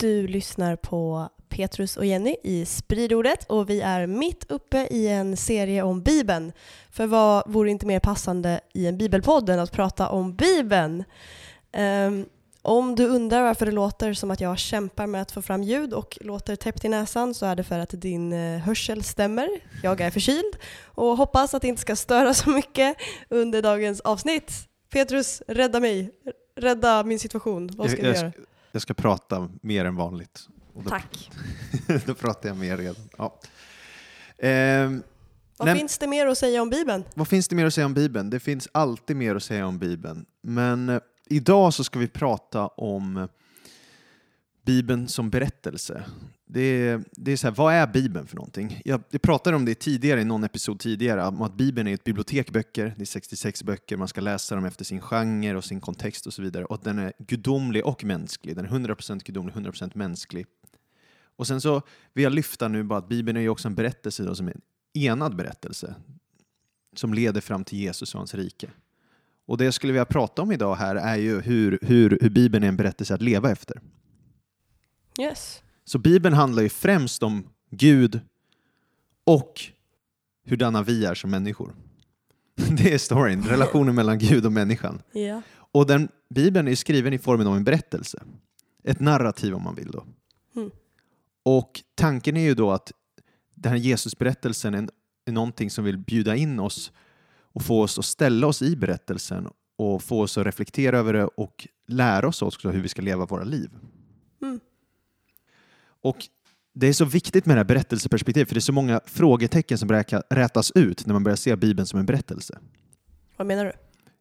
Du lyssnar på Petrus och Jenny i Spridordet och vi är mitt uppe i en serie om Bibeln. För vad vore inte mer passande i en bibelpodd än att prata om Bibeln? Um, om du undrar varför det låter som att jag kämpar med att få fram ljud och låter täppt i näsan så är det för att din uh, hörsel stämmer. Jag är förkyld och hoppas att det inte ska störa så mycket under dagens avsnitt. Petrus, rädda mig. Rädda min situation. Vad ska jag, jag göra? Jag ska prata mer än vanligt. Då, Tack. då pratar jag mer redan. Ja. Ehm, vad nej, finns det mer att säga om Bibeln? Vad finns det mer att säga om Bibeln? Det finns alltid mer att säga om Bibeln. Men eh, idag så ska vi prata om Bibeln som berättelse. Det är, det är så här, vad är Bibeln för någonting? Jag, jag pratade om det tidigare i någon episod tidigare, om att Bibeln är ett bibliotek böcker, det är 66 böcker, man ska läsa dem efter sin genre och sin kontext och så vidare. Och att den är gudomlig och mänsklig, den är 100% gudomlig, 100% mänsklig. Och sen så vill jag lyfta nu bara att Bibeln är ju också en berättelse då, som är en enad berättelse, som leder fram till Jesus och hans rike. Och det jag skulle vilja prata om idag här är ju hur, hur, hur Bibeln är en berättelse att leva efter. Yes. Så Bibeln handlar ju främst om Gud och hurdana vi är som människor. Det är storyn, relationen mellan Gud och människan. Yeah. Och den Bibeln är skriven i formen av en berättelse. Ett narrativ om man vill då. Mm. Och tanken är ju då att den här Jesusberättelsen är, är någonting som vill bjuda in oss och få oss att ställa oss i berättelsen och få oss att reflektera över det och lära oss också hur vi ska leva våra liv. Och det är så viktigt med det här berättelseperspektivet för det är så många frågetecken som rätas ut när man börjar se Bibeln som en berättelse. Vad menar du?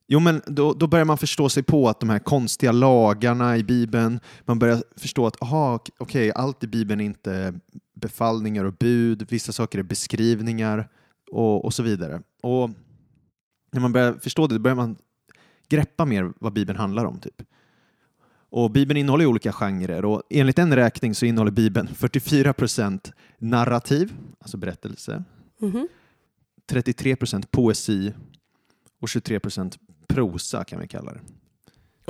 Jo, men då, då börjar man förstå sig på att de här konstiga lagarna i Bibeln, man börjar förstå att aha, okej, allt i Bibeln är inte befallningar och bud, vissa saker är beskrivningar och, och så vidare. Och när man börjar förstå det, då börjar man greppa mer vad Bibeln handlar om. typ. Och Bibeln innehåller olika genrer och enligt en räkning så innehåller Bibeln 44 procent narrativ, alltså berättelse, mm -hmm. 33 procent poesi och 23 procent prosa kan vi kalla det.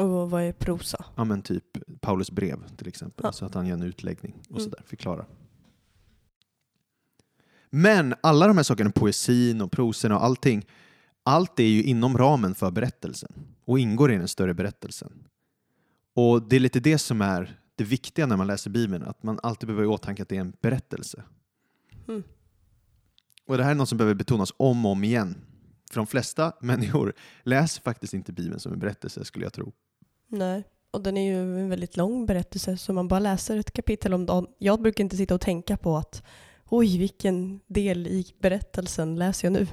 Och vad är prosa? Ja men typ Paulus brev till exempel, ja. så att han gör en utläggning och mm. sådär, förklarar. Men alla de här sakerna, poesin och prosen och allting, allt är ju inom ramen för berättelsen och ingår i den större berättelsen. Och det är lite det som är det viktiga när man läser Bibeln, att man alltid behöver i åtanke att det är en berättelse. Mm. Och det här är något som behöver betonas om och om igen. För de flesta människor läser faktiskt inte Bibeln som en berättelse, skulle jag tro. Nej, och den är ju en väldigt lång berättelse, så man bara läser ett kapitel om dagen. Jag brukar inte sitta och tänka på att oj, vilken del i berättelsen läser jag nu?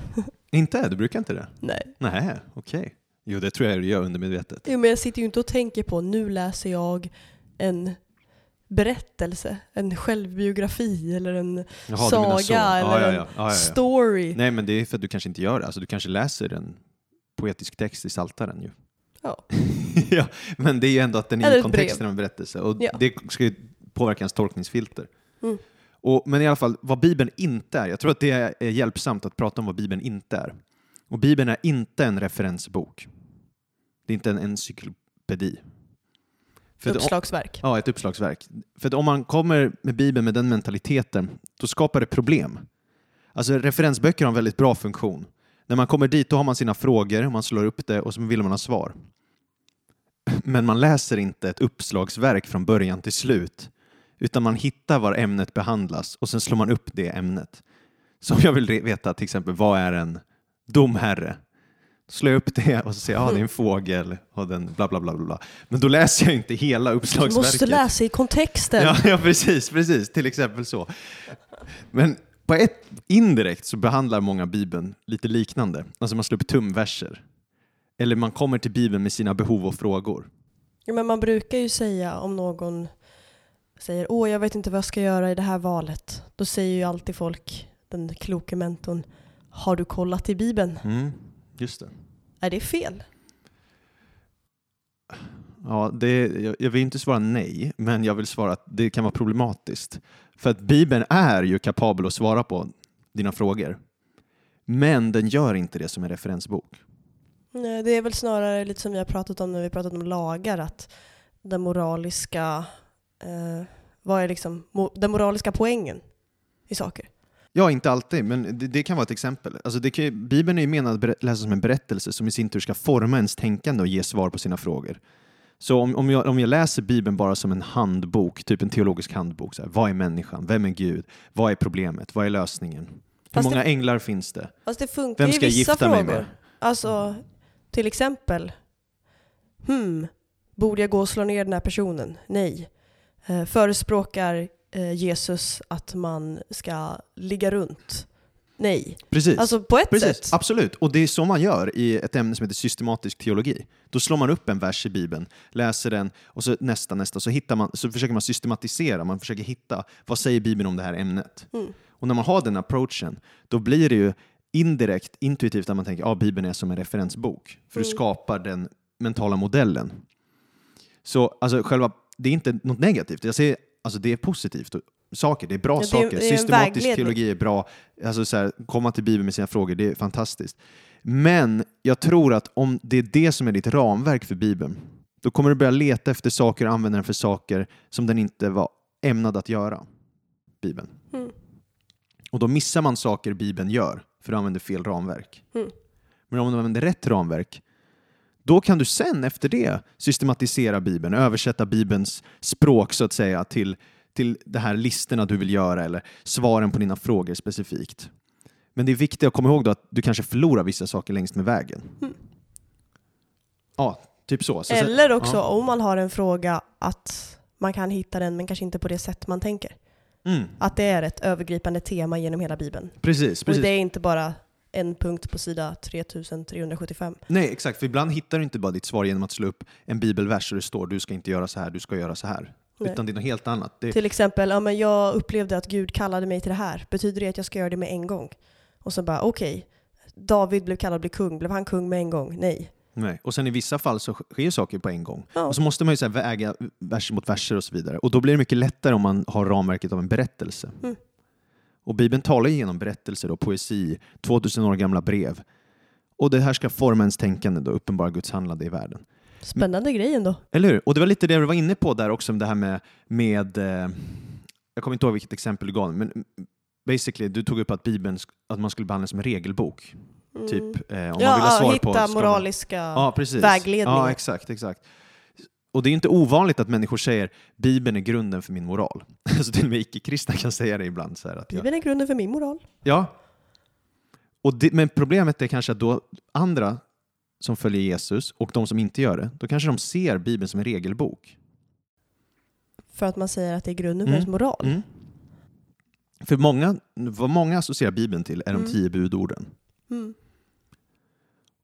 inte? Du brukar inte det? Nej. Nej, okej. Okay. Jo, det tror jag du gör undermedvetet. Jo, men jag sitter ju inte och tänker på nu läser jag en berättelse, en självbiografi eller en Jaha, saga eller ja, ja, ja. en story. Nej, men det är för att du kanske inte gör det. Alltså, du kanske läser en poetisk text i Saltaren ju. Ja. ja, men det är ju ändå att den är i kontexten av en berättelse och det ska ju påverka ens tolkningsfilter. Mm. Och, men i alla fall, vad Bibeln inte är. Jag tror att det är hjälpsamt att prata om vad Bibeln inte är. Och Bibeln är inte en referensbok. Det är inte en encyklopedi. För uppslagsverk. ja, ett uppslagsverk. För om man kommer med Bibeln med den mentaliteten, då skapar det problem. Alltså referensböcker har en väldigt bra funktion. När man kommer dit, då har man sina frågor, man slår upp det och så vill man ha svar. Men man läser inte ett uppslagsverk från början till slut, utan man hittar var ämnet behandlas och sen slår man upp det ämnet. Så om jag vill veta till exempel, vad är en domherre? Slår jag upp det och så ser jag att ah, det är en fågel och den bla bla bla bla. Men då läser jag inte hela uppslagsverket. Du måste läsa i kontexten. Ja, ja precis, precis, till exempel så. Men på ett indirekt så behandlar många Bibeln lite liknande. Alltså man slår upp tumverser. Eller man kommer till Bibeln med sina behov och frågor. Ja, men man brukar ju säga om någon säger åh jag vet inte vad jag ska göra i det här valet. Då säger ju alltid folk, den kloke mentorn, har du kollat i Bibeln? Mm, just det. Är det fel? Ja, det, jag, vill inte svara nej, men jag vill svara att det kan vara problematiskt. För att Bibeln är ju kapabel att svara på dina frågor. Men den gör inte det som en referensbok. Nej, det är väl snarare lite som vi har pratat om när vi pratat om lagar, att den moraliska, eh, vad är liksom mo den moraliska poängen i saker? Ja, inte alltid, men det, det kan vara ett exempel. Alltså det kan, Bibeln är ju menad att läsas som en berättelse som i sin tur ska forma ens tänkande och ge svar på sina frågor. Så om, om, jag, om jag läser Bibeln bara som en handbok, typ en teologisk handbok, så här, vad är människan? Vem är Gud? Vad är problemet? Vad är lösningen? Hur Fast många det- änglar finns det? Fast det funkar Vem i ska jag vissa gifta mig frågor. med? Alltså, till exempel, hmm, borde jag gå och slå ner den här personen? Nej. Eh, förespråkar Jesus att man ska ligga runt? Nej. Precis. Alltså på ett Precis, sätt. absolut. Och det är så man gör i ett ämne som heter systematisk teologi. Då slår man upp en vers i Bibeln, läser den och så nästa, nästa, så, hittar man, så försöker man systematisera, man försöker hitta vad säger Bibeln om det här ämnet. Mm. Och när man har den approachen, då blir det ju indirekt, intuitivt att man tänker att ah, Bibeln är som en referensbok, för du Mm. skapar den mentala modellen. Så alltså, själva, det är inte något negativt, jag säger, alltså, det är positivt. Saker, det är bra Ja, det saker. det Systematisk teologi är bra. Alltså, så här, komma till Bibeln med sina frågor, det är fantastiskt. Men jag tror att om det är det som är ditt ramverk för Bibeln, då kommer du börja leta efter saker och använda den för saker som den inte var ämnad att göra. Bibeln. Mm. Och då missar man saker Bibeln gör, för du använder fel ramverk. Mm. Men om du använder rätt ramverk, då kan du sen efter det systematisera Bibeln, översätta Bibelns språk så att säga till, till de här listorna du vill göra eller svaren på dina frågor specifikt. Men det är viktigt att komma ihåg att du kanske förlorar vissa saker längs med vägen. Mm. Ja, typ så. så Eller också ja. om man har en fråga att man kan hitta den men kanske inte på det sätt man tänker. Mm, Att det är ett övergripande tema genom hela Bibeln. precis, Och precis. det är inte bara en punkt på sida 3375. Nej, exakt. För ibland hittar du inte bara ditt svar genom att slå upp en bibelvers och det står du ska inte göra så här, du ska göra så här. Nej. Utan det är något helt annat. Det, Till exempel, ja, men jag upplevde att Gud kallade mig till det här. Betyder det att jag ska göra det med en gång? Och så bara, okej, David blev kallad bli kung. Blev han kung med en gång? Nej. nej. Och sen i vissa fall så sker saker på en gång. Ja. Och så måste man ju så väga vers mot verser och så vidare. Och då blir det mycket lättare om man har ramverket av en berättelse. Mm. Och Bibeln talar genom berättelser och poesi, 2000 år gamla brev. Och det här ska forma ens tänkande då, uppenbara Guds handlande i världen. Spännande grej ändå. Eller hur? Och det var lite det du var inne på där också, det här med, med eh, jag kommer inte ihåg vilket exempel du gav, men basically, du tog upp att Bibeln, att man skulle behandla den som en regelbok. Mm. Typ, eh, om man vill ja, ha svar hitta på... ska man- moraliska ja, vägledningar. Ja, exakt, exakt. Och det är inte ovanligt att människor säger Bibeln är grunden för min moral. Så till och med icke-kristna kan säga det ibland. Så här, att jag, Bibeln är grunden för min moral. ja. Och det, men problemet är kanske att då andra som följer Jesus och de som inte gör det, då kanske de ser Bibeln som en regelbok. För att man säger att det är grunden för Mm. ens moral. Mm. För många, vad många associerar Bibeln till är de Mm. tio budorden. Mm.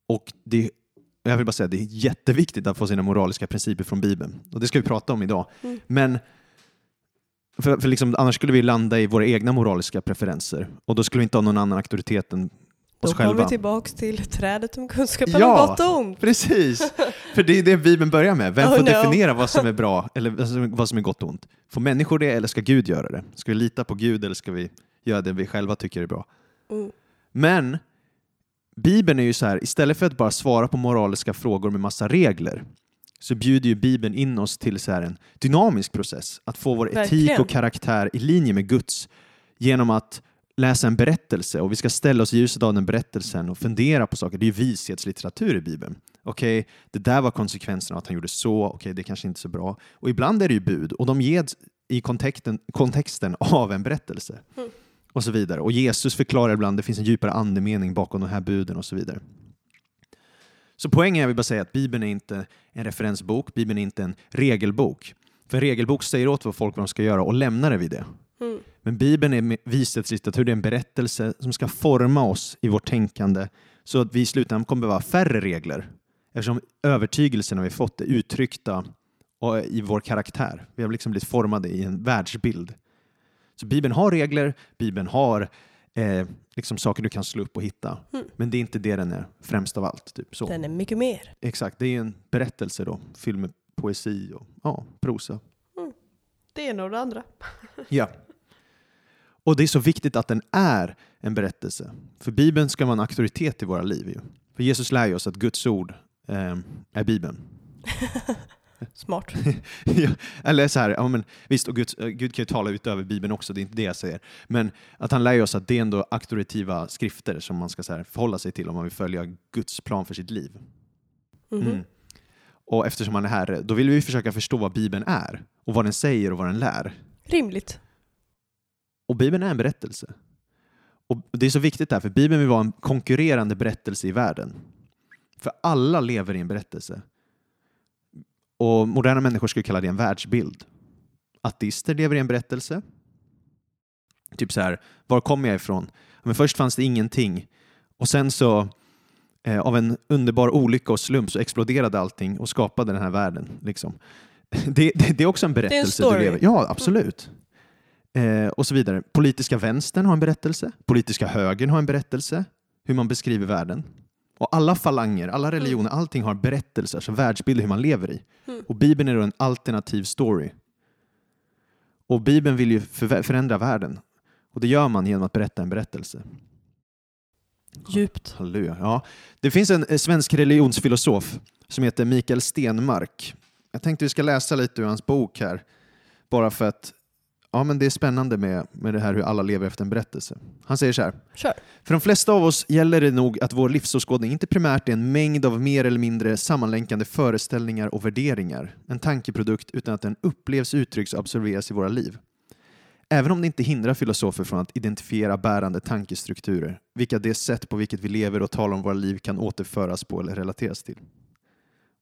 Och det, jag vill bara säga, det är jätteviktigt att få sina moraliska principer från Bibeln. Och det ska vi prata om idag. Mm. Men för, för liksom, annars skulle vi landa i våra egna moraliska preferenser. Och då skulle vi inte ha någon annan auktoritet än Då oss kommer själva. vi tillbaks till trädet om kunskapen Ja. om gott och ont. Precis! För det är det Bibeln börjar med. Vem Oh, får no. definiera vad som är bra eller vad som- vad som är gott och ont? Får människor det eller ska Gud göra det? Ska vi lita på Gud eller ska vi göra det vi själva tycker är bra? Mm. Men Bibeln är ju så här, istället för att bara svara på moraliska frågor med massa regler så bjuder ju Bibeln in oss till så här en dynamisk process. Att få vår etik Verkligen. och karaktär i linje med Guds genom att läsa en berättelse och vi ska ställa oss i ljuset av den berättelsen och fundera på saker. Det är ju vishetslitteratur i Bibeln. Okej, det där var konsekvenserna att han gjorde så, okej, det kanske inte är så bra. Och ibland är det ju bud och de ges i kontexten, kontexten av en berättelse Mm. Och så vidare. Och Jesus förklarar ibland, det finns en djupare andemening bakom de här buden och så vidare. Så poängen är, vill bara säga att Bibeln är inte en referensbok, Bibeln är inte en regelbok. För en regelbok säger åt vad folk vad de ska göra och lämnar det vid det. Mm. Men Bibeln är vishetslitteratur, det är en berättelse som ska forma oss i vårt tänkande så att vi i slutändan kommer behöva färre regler Eftersom övertygelserna vi fått är uttryckta i vår karaktär. Vi har liksom blivit formade i en världsbild. Så Bibeln har regler, Bibeln har eh, liksom saker du kan slå upp och hitta. Mm. Men det är inte det den är främst av allt. Typ. Så. Den är mycket mer. Exakt, det är en berättelse då, fylld med poesi och ja, prosa. Det ena och det andra. Ja. Och det är så viktigt att den är en berättelse. För Bibeln ska vara en auktoritet i våra liv. Ju. För Jesus lär ju oss att Guds ord eh, är Bibeln. Smart. Eller så här, ja, men, visst, och Gud, Gud kan ju tala utöver Bibeln också, det är inte det jag säger. Men att han lär oss att det är ändå auktoritativa skrifter som man ska så här, förhålla sig till om man vill följa Guds plan för sitt liv. Mhm. Mm. Och eftersom han är herre, då vill vi försöka förstå vad Bibeln är och vad den säger och vad den lär. Rimligt. Och Bibeln är en berättelse. Och Det är så viktigt där, för Bibeln vill vara en konkurrerande berättelse i världen. För alla lever i en berättelse. Och moderna människor skulle kalla det en världsbild. Ateister lever i en berättelse. Typ så här, var kommer jag ifrån? Men först fanns det ingenting. Och sen så, eh, av en underbar olycka och slump, så exploderade allting och skapade den här världen. Liksom. Det, det, det är också en berättelse du story. lever Ja, absolut. Eh, och så vidare. Politiska vänstern har en berättelse. Politiska högern har en berättelse. Hur man beskriver världen. Och alla falanger, alla religioner, allting har berättelser, alltså världsbilder hur man lever i. Mm. Och Bibeln är då en alternativ story. Och Bibeln vill ju förändra världen. Och det gör man genom att berätta en berättelse. Djupt. Halleluja. Ja. Det finns en eh, svensk religionsfilosof som heter Mikael Stenmark. Jag tänkte vi ska läsa lite ur hans bok här. Bara för att ja, men det är spännande med, med det här hur alla lever efter en berättelse. Han säger så här. Kör. För de flesta av oss gäller det nog att vår livsåskådning inte primärt är en mängd av mer eller mindre sammanlänkande föreställningar och värderingar, en tankeprodukt, utan att den upplevs, uttrycks och observeras i våra liv. Även om det inte hindrar filosofer från att identifiera bärande tankestrukturer, vilka det sätt på vilket vi lever och talar om våra liv kan återföras på eller relateras till.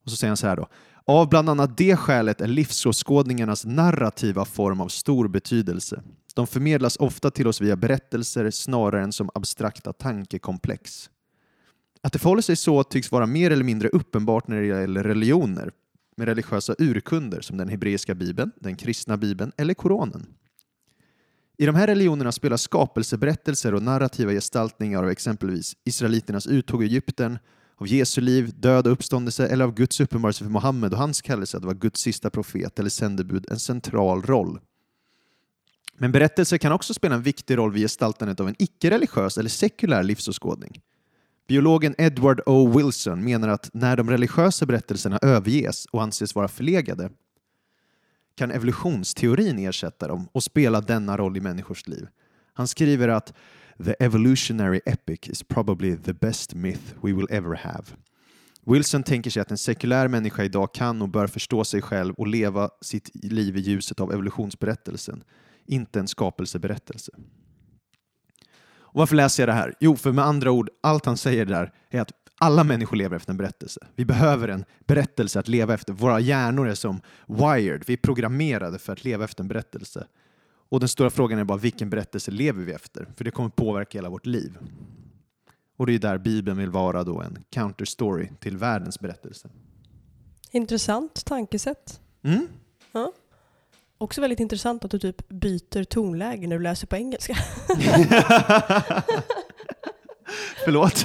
Och så säger han så här då. Av bland annat det skälet är livsåskådningarnas narrativa form av stor betydelse. De förmedlas ofta till oss via berättelser snarare än som abstrakta tankekomplex. Att det förhåller sig så tycks vara mer eller mindre uppenbart när det gäller religioner med religiösa urkunder som den hebreiska bibeln, den kristna bibeln eller Koranen. I de här religionerna spelar skapelseberättelser och narrativa gestaltningar av exempelvis israeliternas uttåg i Egypten, av Jesu liv, död och uppståndelse eller av Guds uppenbarelse för Mohammed och hans kallelse att vara Guds sista profet eller sändebud en central roll. Men berättelser kan också spela en viktig roll vid gestaltandet av en icke-religiös eller sekulär livsåskådning. Biologen Edward O. Wilson menar att när de religiösa berättelserna överges och anses vara förlegade kan evolutionsteorin ersätta dem och spela denna roll i människors liv. Han skriver att The evolutionary epic is probably the best myth we will ever have. Wilson tänker sig att en sekulär människa idag kan och bör förstå sig själv och leva sitt liv i ljuset av evolutionsberättelsen, inte en skapelseberättelse. Och varför läser jag det här? Jo, för med andra ord, allt han säger där är att alla människor lever efter en berättelse. Vi behöver en berättelse att leva efter. Våra hjärnor är som wired, vi är programmerade för att leva efter en berättelse. Och den stora frågan är bara vilken berättelse lever vi efter? För det kommer påverka hela vårt liv. Och det är där Bibeln vill vara då en counterstory till världens berättelse. Intressant tankesätt. Mm? Också väldigt intressant att du typ byter tonläge när du läser på engelska. Förlåt.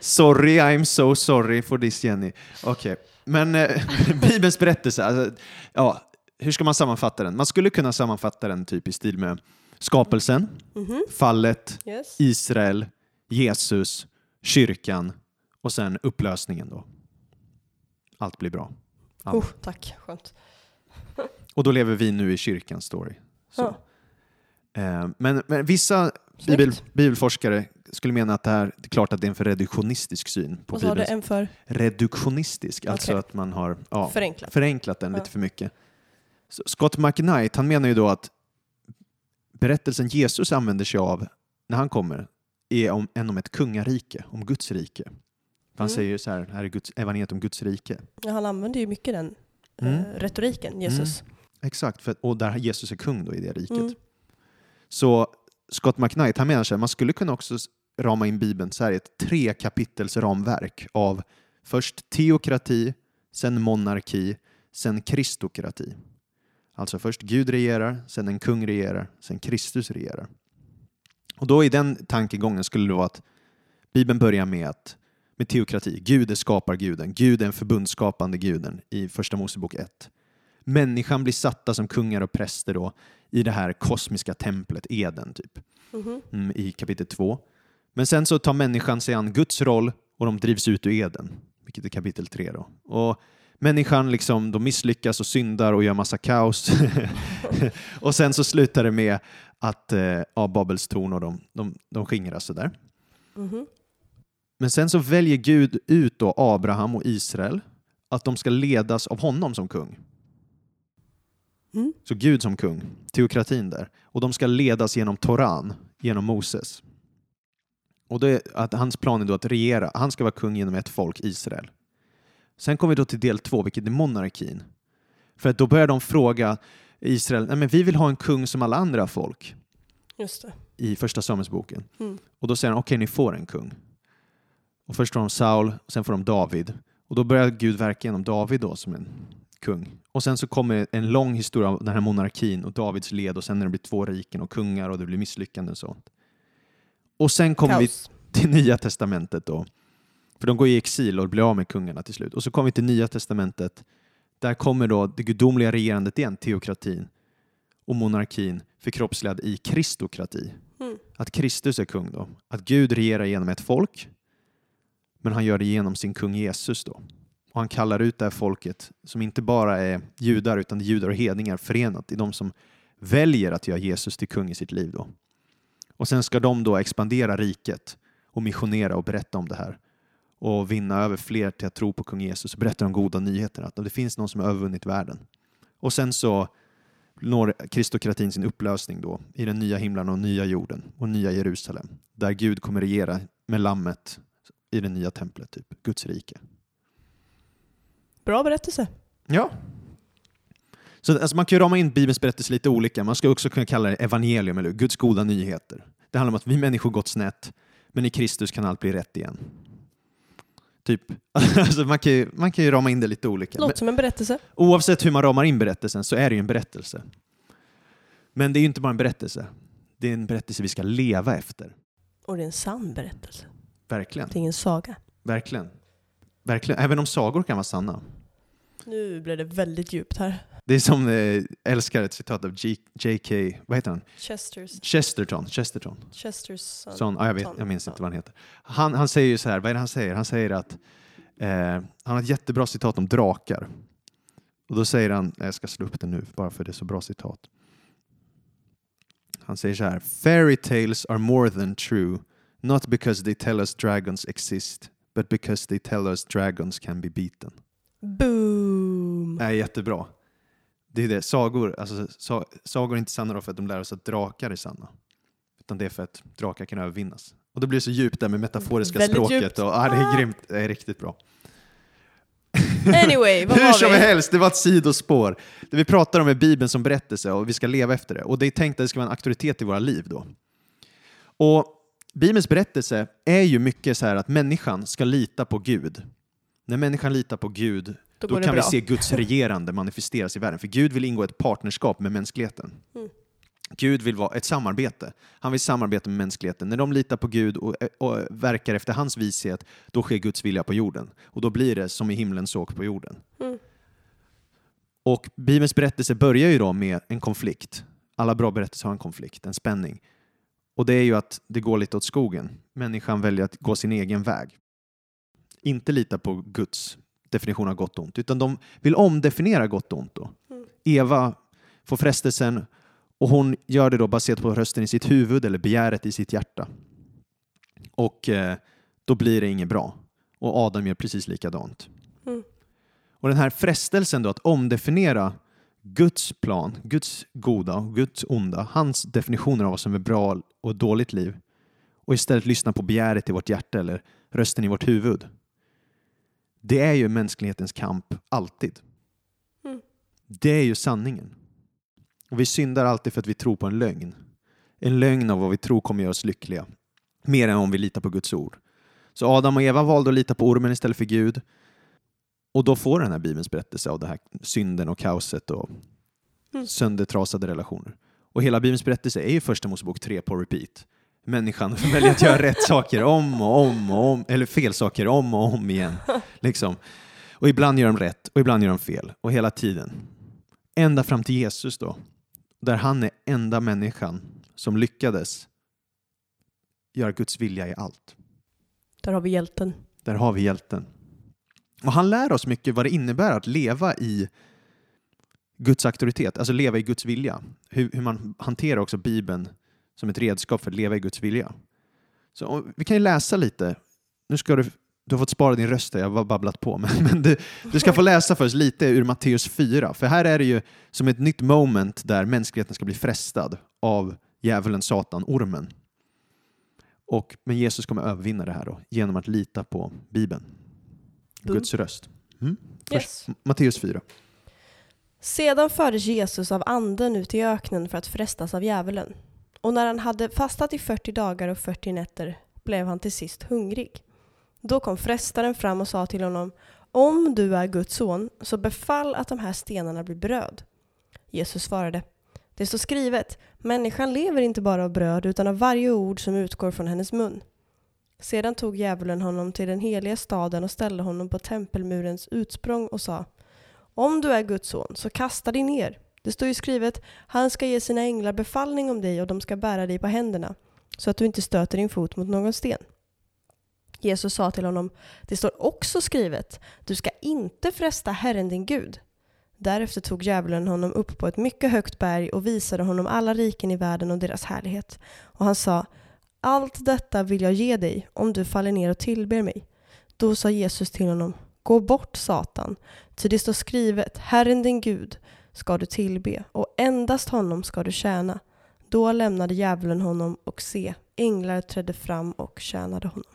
sorry, I'm so sorry for this Jenny. Okej, men eh, Bibelns berättelse, alltså, ja, hur ska man sammanfatta den? Man skulle kunna sammanfatta den typ i stil med skapelsen, Mhm. fallet, Yes. Israel, Jesus, kyrkan och sen upplösningen då. Allt blir bra. Allt. Oh, tack, skönt. Och då lever vi nu i kyrkans story. Ja. Eh, Men, men vissa bibel, bibelforskare skulle mena att det här, det är klart att det är en för reduktionistisk syn på Bibeln. Reduktionistisk, alltså Okej. att man har ja, förenklat? förenklat den Ja. lite för mycket. Scott McKnight, han menar ju då att berättelsen Jesus använder sig av när han kommer är om, en om ett kungarike, om Guds rike. Han Mm. säger ju så här, här är Guds, evangeliet om Guds rike. Ja, han använder ju mycket den Mm. eh, retoriken, Jesus. Exakt, för, och där Jesus är kung då i det riket. Mm. Så Scott McKnight, han menar så här, man skulle kunna också rama in Bibeln så här i ett tre kapitels ramverk av först teokrati, sen monarki, sen kristokrati. Alltså först Gud regerar, sen en kung regerar, sen Kristus regerar. Och då i den tankegången skulle det vara att Bibeln börjar med, att, med teokrati. Gud är skaparguden, Gud är den förbundsskapande guden i Första Mosebok 1. Människan blir satta som kungar och präster då i det här kosmiska templet, Eden, typ, Mhm. mm, i kapitel 2. Men sen så tar människan sig an Guds roll och de drivs ut ur Eden, vilket är kapitel 3 då. Och människan liksom, de misslyckas och syndar och gör massa kaos. och sen så slutar det med att eh, ja, Babels torn och de, de, de skingras sådär. Mhm. Men sen så väljer Gud ut då Abraham och Israel att de ska ledas av honom som kung. Mm. Så Gud som kung, teokratin där. Och de ska ledas genom Toran, genom Moses. Och det att hans plan är då att regera, han ska vara kung genom ett folk, Israel. Sen kommer vi då till del två, vilket är monarkin. För att då börjar de fråga Israel, nej men vi vill ha en kung som alla andra folk Just det. i första Samuelsboken. Mm. Och då säger han, okej ni får en kung. Och först får de Saul, sen får de David. Och då börjar Gud verka genom David då som en kung. Och sen så kommer en lång historia av den här monarkin och Davids led och sen när det blir två riken och kungar och det blir misslyckanden och sånt. Och sen kommer vi Kaos. till Nya Testamentet då. För de går i exil och blir av med kungarna till slut. Och så kommer vi till Nya Testamentet. Där kommer då det gudomliga regerandet igen, teokratin och monarkin förkroppsligad i kristokrati. Mm. Att Kristus är kung då. Att Gud regerar genom ett folk, men han gör det genom sin kung Jesus då. Och han kallar ut det här folket, som inte bara är judar, utan är judar och hedningar förenat i de som väljer att göra Jesus till kung i sitt liv då. Och sen ska de då expandera riket och missionera och berätta om det här och vinna över fler till att tro på kung Jesus och berätta de goda nyheterna, att det finns någon som har övervunnit världen. Och sen så når kristokratin sin upplösning då i den nya himlen och nya jorden och nya Jerusalem, där Gud kommer regera med lammet i det nya templet, typ Guds rike. Bra berättelse. Ja. Så alltså, man kan ju rama in Bibelns berättelse lite olika. Man ska också kunna kalla det evangelium, eller? Guds goda nyheter. Det handlar om att vi människor gått snett, men i Kristus kan allt bli rätt igen. Typ. Alltså, man, kan ju, man kan ju rama in det lite olika. Låter som en berättelse. oavsett hur man ramar in berättelsen så är det ju en berättelse. Men det är ju inte bara en berättelse. Det är en berättelse vi ska leva efter. Och det är en sann berättelse. Verkligen. Det är ingen saga. Verkligen. Verkligen. Även om sagor kan vara sanna. Nu blev det väldigt djupt här. Det är som, eh, älskar ett citat av J.K. Vad heter han? Chesters, Chesterton. Chesterton. Chesters son. Sån, ja, jag, vet, jag minns inte vad han heter. Han, han säger ju så här, vad är det han säger? Han säger att eh, han har ett jättebra citat om drakar. Och då säger han, jag ska slå upp det nu bara för det är så bra citat. Han säger så här, Fairy tales are more than true, not because they tell us dragons exist, but because they tell us dragons can be beaten. Boom! Det är jättebra. Det är det, sagor, alltså, sa, sagor är inte sanna då för att de lär oss att drakar är sanna. Utan det är för att drakar kan övervinnas. Och det blir så djupt där med metaforiska Väldigt språket. djupt. Och, ja, det Ah. är grymt, det är riktigt bra. Anyway, vad Hur var som vi? helst, det var ett sidospår. Det vi pratar om är Bibeln som berättelse och vi ska leva efter det. Och det är tänkt att det ska vara en auktoritet i våra liv då. Och Bibelns berättelse är ju mycket så här att människan ska lita på Gud. När människan litar på Gud, Då då, kan vi bra. se Guds regerande manifesteras i världen. För Gud vill ingå ett partnerskap med mänskligheten. Mm. Gud vill vara ett samarbete. Han vill samarbeta med mänskligheten. När de litar på Gud och, och verkar efter hans vishet, då sker Guds vilja på jorden. Och då blir det som i himlen så på jorden. Mm. Och Bibelns berättelse börjar ju då med en konflikt. Alla bra berättelser har en konflikt, en spänning. Och det är ju att det går lite åt skogen. Människan väljer att gå sin egen väg. Inte lita på Guds definition av gott och ont, utan de vill omdefiniera gott och ont. Då. Mm. Eva får frestelsen och hon gör det då baserat på rösten i sitt huvud eller begäret i sitt hjärta. Och eh, då blir det inget bra. Och Adam gör precis likadant. Mm. Och den här frestelsen då att omdefiniera Guds plan, Guds goda och Guds onda, hans definitioner av vad som är bra och dåligt liv och istället lyssna på begäret i vårt hjärta eller rösten i vårt huvud. Det är ju mänsklighetens kamp alltid. Mm. Det är ju sanningen. Och vi syndar alltid för att vi tror på en lögn. En lögn av vad vi tror kommer göra oss lyckliga. mer än om vi litar på Guds ord. Så Adam och Eva valde att lita på ormen istället för Gud. Och då får den här Bibelns berättelse av det här synden och kaoset och Mm. söndertrasade relationer. Och hela Bibelns berättelse är ju första Mosebok 3 på repeat. Människan väljer att göra rätt saker om och om och om, eller fel saker om och om igen. Liksom. Och ibland gör de rätt och ibland gör de fel. Och hela tiden. Ända fram till Jesus då. Där han är enda människan som lyckades göra Guds vilja i allt. Där har vi hjälten. Där har vi hjälten. Och han lär oss mycket vad det innebär att leva i Guds auktoritet, alltså leva i Guds vilja. Hur, hur man hanterar också Bibeln som ett redskap för att leva i Guds vilja. Så om, vi kan ju läsa lite. Nu ska du, du har fått spara din röst, jag har babblat på, men, men du, du ska få läsa för oss lite ur Matteus 4, för här är det ju som ett nytt moment där mänskligheten ska bli frestad av djävulen, Satan, ormen. Och, men Jesus kommer övervinna det här då, genom att lita på Bibeln. Boom. Guds röst. Mm? Yes. Matteus 4. Sedan fördes Jesus av anden ut i öknen för att frestas av djävulen. Och när han hade fastat i 40 dagar och 40 nätter blev han till sist hungrig. Då kom frestaren fram och sa till honom Om du är Guds son, så befall att de här stenarna blir bröd. Jesus svarade Det står skrivet, människan lever inte bara av bröd utan av varje ord som utgår från hennes mun. Sedan tog djävulen honom till den heliga staden och ställde honom på tempelmurens utsprång och sa om du är Guds son, så kasta dig ner. Det står ju skrivet, han ska ge sina änglar befallning om dig och de ska bära dig på händerna, så att du inte stöter din fot mot någon sten. Jesus sa till honom, det står också skrivet, du ska inte fresta Herren din Gud. Därefter tog djävulen honom upp på ett mycket högt berg och visade honom alla riken i världen och deras härlighet. Och han sa, allt detta vill jag ge dig om du faller ner och tillber mig. Då sa Jesus till honom, gå bort Satan, Ty det står skrivet, Herren din Gud ska du tillbe och endast honom ska du tjäna. Då lämnade djävulen honom och se, änglar trädde fram och tjänade honom.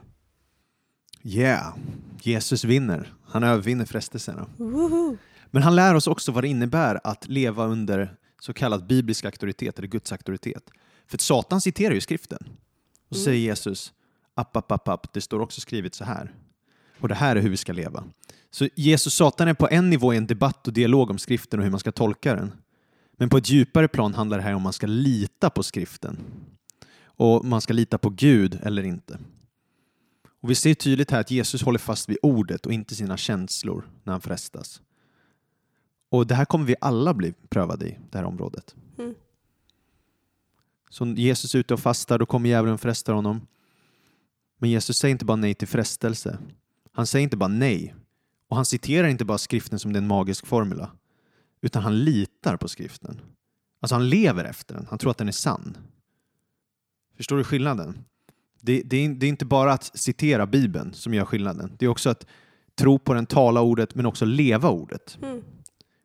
Yeah, Jesus vinner. Han övervinner frestelserna. Woho! Men han lär oss också vad det innebär att leva under så kallad biblisk auktoritet eller Guds auktoritet. För Satan citerar ju skriften. Och så Mm. säger Jesus, app, app, app, app, det står också skrivet så här. Och det här är hur vi ska leva. Så Jesus Satan är på en nivå i en debatt och dialog om skriften och hur man ska tolka den. Men på ett djupare plan handlar det här om man ska lita på skriften. Och man ska lita på Gud eller inte. Och vi ser tydligt här att Jesus håller fast vid ordet och inte sina känslor när han frestas. Och det här kommer vi alla bli prövade i, det här området. Mm. Så Jesus är ute och fastar, då kommer djävulen och frestar honom. Men Jesus säger inte bara nej till frestelse. Han säger inte bara nej. Och han citerar inte bara skriften som det är en magisk formula. Utan han litar på skriften. Alltså han lever efter den. Han tror att den är sann. Förstår du skillnaden? Det, det, är, det är inte bara att citera Bibeln som gör skillnaden. Det är också att tro på den, tala ordet, men också leva ordet. Mm.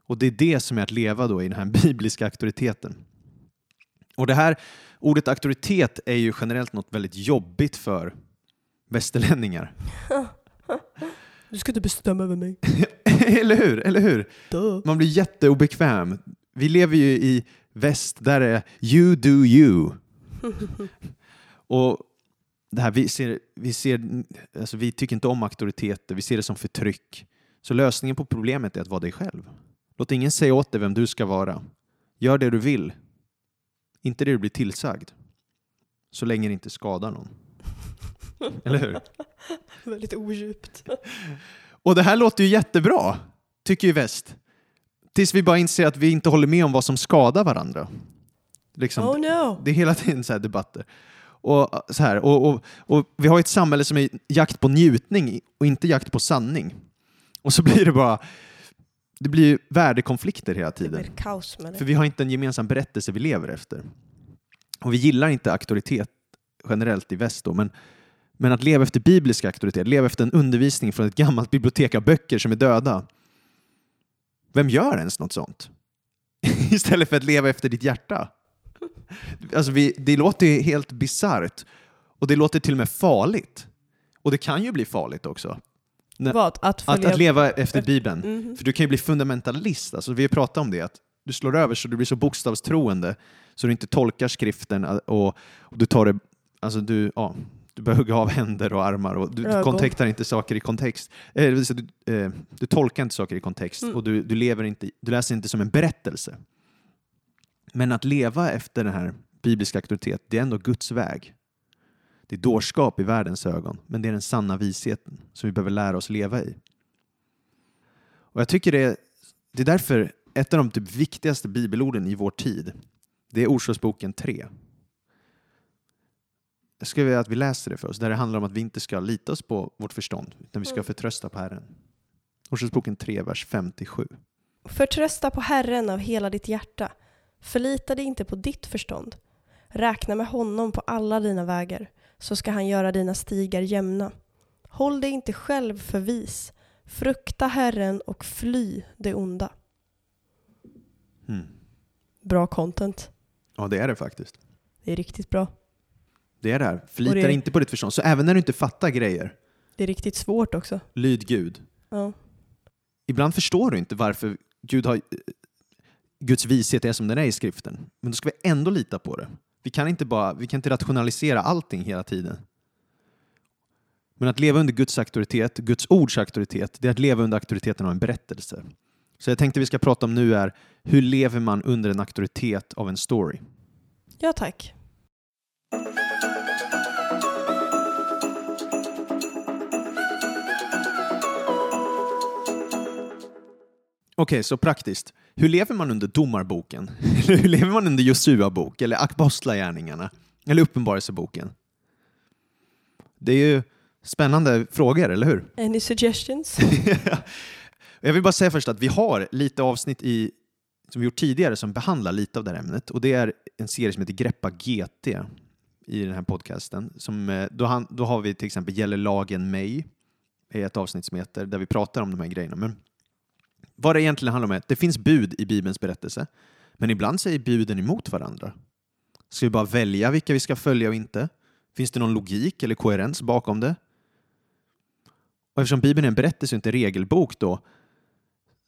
Och det är det som är att leva då i den här bibliska auktoriteten. Och det här ordet auktoritet är ju generellt något väldigt jobbigt för västerlänningar. Du ska inte bestämma över mig. eller hur? Eller hur? Duh. Man blir jätteobekväm. Vi lever ju i väst, där är you do you. Och det här, vi, ser, vi, ser, alltså vi tycker inte om auktoriteter, vi ser det som förtryck. Så lösningen på problemet är att vara dig själv. Låt ingen säga åt dig vem du ska vara. Gör det du vill. Inte det du blir tillsagd. Så länge det inte skadar någon. Eller hur? Väldigt odjupt. Och det här låter ju jättebra, tycker ju väst. Tills vi bara inser att vi inte håller med om vad som skadar varandra. Liksom, Oh no! Det är hela tiden så här debatter. Och, så här, och, och, och vi har ett samhälle som är jakt på njutning och inte jakt på sanning. Och så blir det bara det blir ju värdekonflikter hela tiden. kaos För vi har inte en gemensam berättelse vi lever efter. Och vi gillar inte auktoritet generellt i väst då, men, men att leva efter biblisk auktoritet, leva efter en undervisning från ett gammalt bibliotek av böcker som är döda. Vem gör ens något sånt? Istället för att leva efter ditt hjärta. Alltså vi, det låter ju helt bisarrt och det låter till och med farligt. Och det kan ju bli farligt också. Vad? Att Att, att leva efter Bibeln. Mhm. För du kan ju bli fundamentalist. Alltså, vi har pratat om det, att du slår över så du blir så bokstavstroende så du inte tolkar skriften och, och du tar det, alltså du, ja, Du hugga av händer och armar och du, du Ögon. kontextar inte saker i kontext. Eh, du, eh, du tolkar inte saker i kontext Mm. och du, du, lever inte, du läser inte som en berättelse. Men att leva efter den här bibliska auktoritet, det är ändå Guds väg. Det är dårskap i världens ögon, men det är den sanna visheten som vi behöver lära oss leva i. Och jag tycker det är, det är därför ett av de typ viktigaste bibelorden i vår tid, det är Ordspråksboken 3. Jag skulle vilja att vi läser det för oss, där det handlar om att vi inte ska lita oss på vårt förstånd, utan vi ska Mm. förtrösta på Herren. Ordspråksboken 3, vers 57. Förtrösta på Herren av hela ditt hjärta. Förlita dig inte på ditt förstånd. Räkna med honom på alla dina vägar, så ska han göra dina stigar jämna. Håll dig inte själv för vis. Frukta Herren och fly det onda. Mm. Bra content. Ja, det är det faktiskt. Det är riktigt bra. Det är det här. Förlita dig inte på ditt förstånd. Så även när du inte fattar grejer, Det är riktigt svårt också. lyd Gud. Ja. Ibland förstår du inte varför Gud har, Guds vishet är som den är i skriften. Men då ska vi ändå lita på det. Vi kan inte, bara, vi kan inte rationalisera allting hela tiden. Men att leva under Guds auktoritet, Guds ords auktoritet, det är att leva under auktoriteten av en berättelse. Så jag tänkte vi ska prata om nu är hur lever man under en auktoritet av en story? ja, tack. Okej, så praktiskt. Hur lever man under Domarboken? Hur lever man under Josua bok? Eller Apostlagärningarna? Eller Uppenbarelseboken? Det är ju spännande frågor, eller hur? Any suggestions? Jag vill bara säga först att vi har lite avsnitt i, som vi gjort tidigare som behandlar lite av det här ämnet. Och det är en serie som heter Greppa GT i den här podcasten. Som, eh, då, han, då har vi till exempel Gäller lagen mig? är ett avsnitt som heter, där vi pratar om de här grejerna. Men vad det egentligen handlar om är att det finns bud i Bibelns berättelse, men ibland säger buden emot varandra. Ska vi bara välja vilka vi ska följa och inte? Finns det någon logik eller koherens bakom det? Och eftersom Bibeln är en berättelse och inte en regelbok då,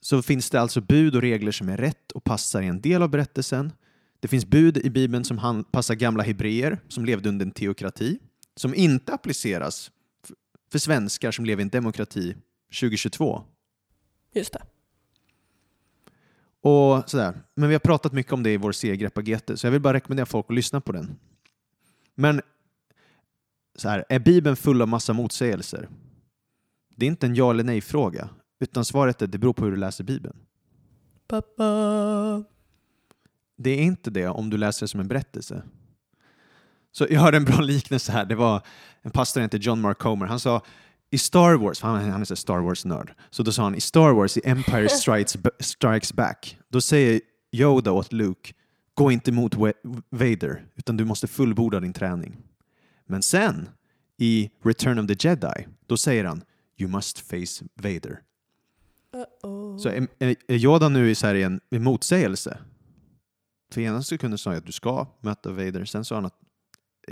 så finns det alltså bud och regler som är rätt och passar i en del av berättelsen. Det finns bud i Bibeln som passar gamla hebreer som levde under en teokrati, som inte appliceras för svenskar som lever i en demokrati 2022. Just det. Och sådär. Men vi har pratat mycket om det i vår serie Greppa GT, så jag vill bara rekommendera folk att lyssna på den. Men så här, är Bibeln full av massa motsägelser? Det är inte en ja eller nej-fråga, utan svaret är det beror på hur du läser Bibeln. Pappa. Det är inte det om du läser det som en berättelse. Så jag hörde en bra liknelse här. Det var en pastor som heter John Mark Comer. Han sa i Star Wars, för han, han är en Star Wars-nörd, så då sa han i Star Wars, i Empire Strikes, Strikes Back, då säger Yoda åt Luke, gå inte emot Vader, utan du måste fullborda din träning. Men sen, i Return of the Jedi, då säger han, you must face Vader. Uh-oh. Så är, är Yoda nu i så här i en, en motsägelse? För ena sekunden sa jag att du ska möta Vader, sen sa han att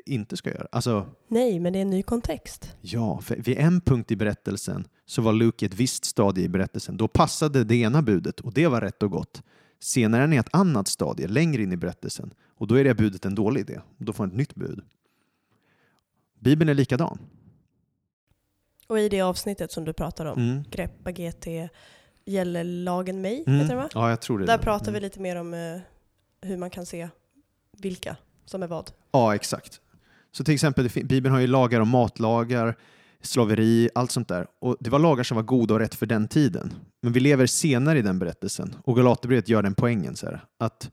inte ska göra. Alltså, Nej, men det är en ny kontext. ja, för vid en punkt i berättelsen så var Luke i ett visst stadie i berättelsen. Då passade det ena budet och det var rätt och gott. Senare är ni ett annat stadie, längre in i berättelsen, och då är det budet en dålig idé. Då får han ett nytt bud. Bibeln är likadan. Och i det avsnittet som du pratar om, Mm. Greppa GT, gäller lagen mig, Mm. heter det va? Ja, jag tror det. är Där det. pratar vi Mm. lite mer om eh, hur man kan se vilka som är vad. Ja, exakt. Så till exempel, Bibeln har ju lagar om matlagar, slaveri, allt sånt där. Och det var lagar som var goda och rätt för den tiden. Men vi lever senare i den berättelsen. Och Galaterbrevet gör den poängen så här, att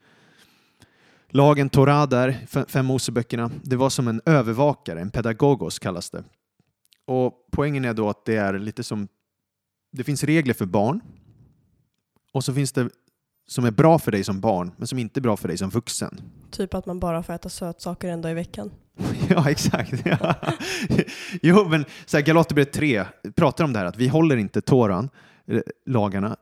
lagen Torah där, fem Moseböckerna, det var som en övervakare, en pedagogos kallas det. Och poängen är då att det är lite som, det finns regler för barn och så finns det som är bra för dig som barn, men som inte är bra för dig som vuxen. Typ att man bara får äta sötsaker en dag i veckan. Ja, exakt. Ja. Jo, men Galaterbrevet 3 pratar om det här att vi håller inte Toran, eh, lagarna,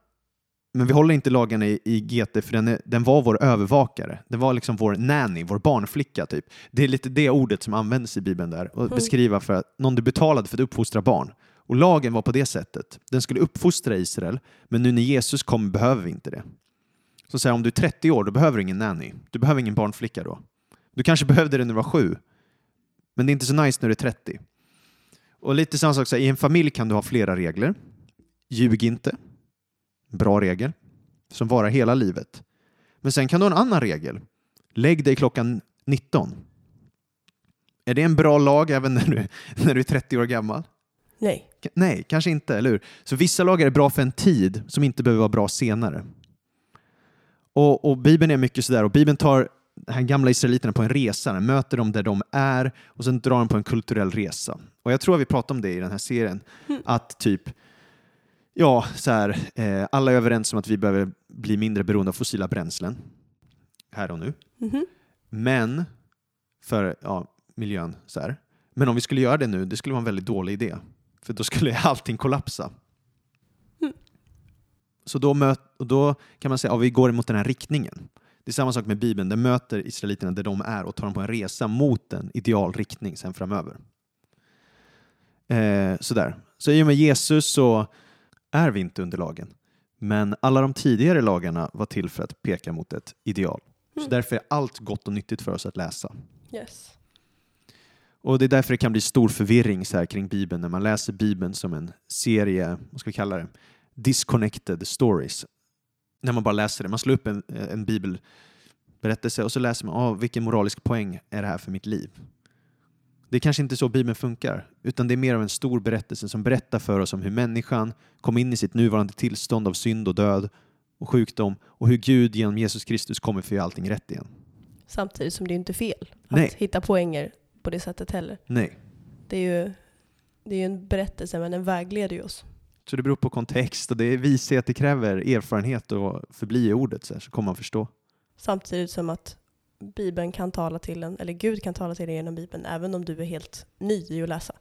men vi håller inte lagarna i, i GT för den, är, den var vår övervakare. Den var liksom vår nanny, vår barnflicka typ. Det är lite det ordet som används i Bibeln där och Mm. beskriva för att någon du betalade för att uppfostra barn. Och lagen var på det sättet. Den skulle uppfostra Israel, men nu när Jesus kommer behöver vi inte det. Så säger om du är 30 år, då behöver du ingen nanny. Du behöver ingen barnflicka då. Du kanske behövde det när du var sju, men det är inte så nice när du är 30. Och lite samma sak, så här, i en familj kan du ha flera regler. Ljug inte. Bra regel. Som varar hela livet. Men sen kan du ha en annan regel. Lägg dig klockan 19. Är det en bra lag även när du, när du är 30 år gammal? Nej. K- Nej, kanske inte, eller hur? Så vissa lagar är bra för en tid som inte behöver vara bra senare. Och, och Bibeln är mycket sådär, och Bibeln tar de här gamla israeliterna på en resa, den möter dem där de är och sen drar de på en kulturell resa. Och jag tror att vi pratade om det i den här serien, att typ Ja, så här, eh, alla är överens om att vi behöver bli mindre beroende av fossila bränslen här och nu. Mhm. Men för ja, miljön så här. Men om vi skulle göra det nu, det skulle vara en väldigt dålig idé. För då skulle allting kollapsa. Så då, möt, och då kan man säga att ja, vi går mot den här riktningen. Det är samma sak med Bibeln, den möter israeliterna där de är och tar dem på en resa mot en ideal riktning sen framöver. Eh, sådär. Så i och med Jesus så är vi inte under lagen. Men alla de tidigare lagarna var till för att peka mot ett ideal. Så därför är allt gott och nyttigt för oss att läsa. Yes. Och det är därför det kan bli stor förvirring så här kring Bibeln när man läser Bibeln som en serie, vad ska vi kalla det, disconnected stories. När man bara läser det, man slår upp en, en bibelberättelse och så läser man, ah, vilken moralisk poäng är det här för mitt liv? Det är kanske inte så Bibeln funkar, utan det är mer av en stor berättelse som berättar för oss om hur människan kom in i sitt nuvarande tillstånd av synd och död och sjukdom och hur Gud genom Jesus Kristus kommer för att göra allting rätt igen. Samtidigt som det är inte fel att Nej. hitta poänger på det sättet heller. Nej. Det är ju det är en berättelse men den vägleder ju oss. Så det beror på kontext och det är vishet, det kräver erfarenhet och förbli i ordet så, här, så kommer man förstå. Samtidigt som att Bibeln kan tala till en, eller Gud kan tala till dig genom Bibeln, även om du är helt ny i att läsa.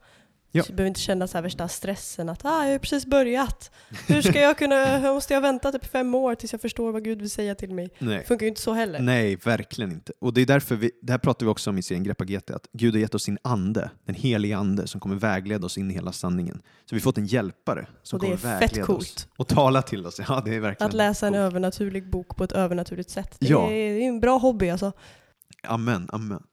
Ja. Så du behöver inte känna så här värsta stressen att ah, jag har precis börjat. Hur ska jag kunna, måste jag vänta typ fem år tills jag förstår vad Gud vill säga till mig? Nej. Det funkar ju inte så heller. Nej, verkligen inte. Och det är därför vi, det här pratar vi också om i serien Greppa GT, att Gud har gett oss sin ande, den heliga ande som kommer vägleda oss in i hela sanningen. Så vi har fått en hjälpare som Och det är kommer vägleda coolt. oss och tala till oss. Ja, det är verkligen Att läsa en coolt. övernaturlig bok på ett övernaturligt sätt. Det, Ja. är, det är en bra hobby alltså. Amen, amen.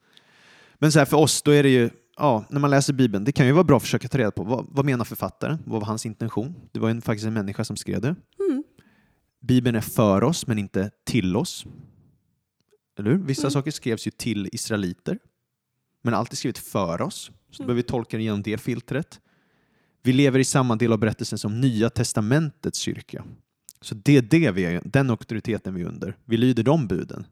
Men så här, för oss, då är det ju, ja, när man läser Bibeln, det kan ju vara bra att försöka ta reda på vad, vad menar författaren? Vad var hans intention? Det var ju en, faktiskt en människa som skrev det. Mm. Bibeln är för oss, men inte till oss. Eller hur? Vissa Mm. saker skrevs ju till israeliter, men alltid skrivet för oss. Så då Mm. behöver vi tolka det genom det filtret. Vi lever i samma del av berättelsen som Nya Testamentets kyrka. Så det är det vi är, den auktoriteten vi är under. Vi lyder de buden.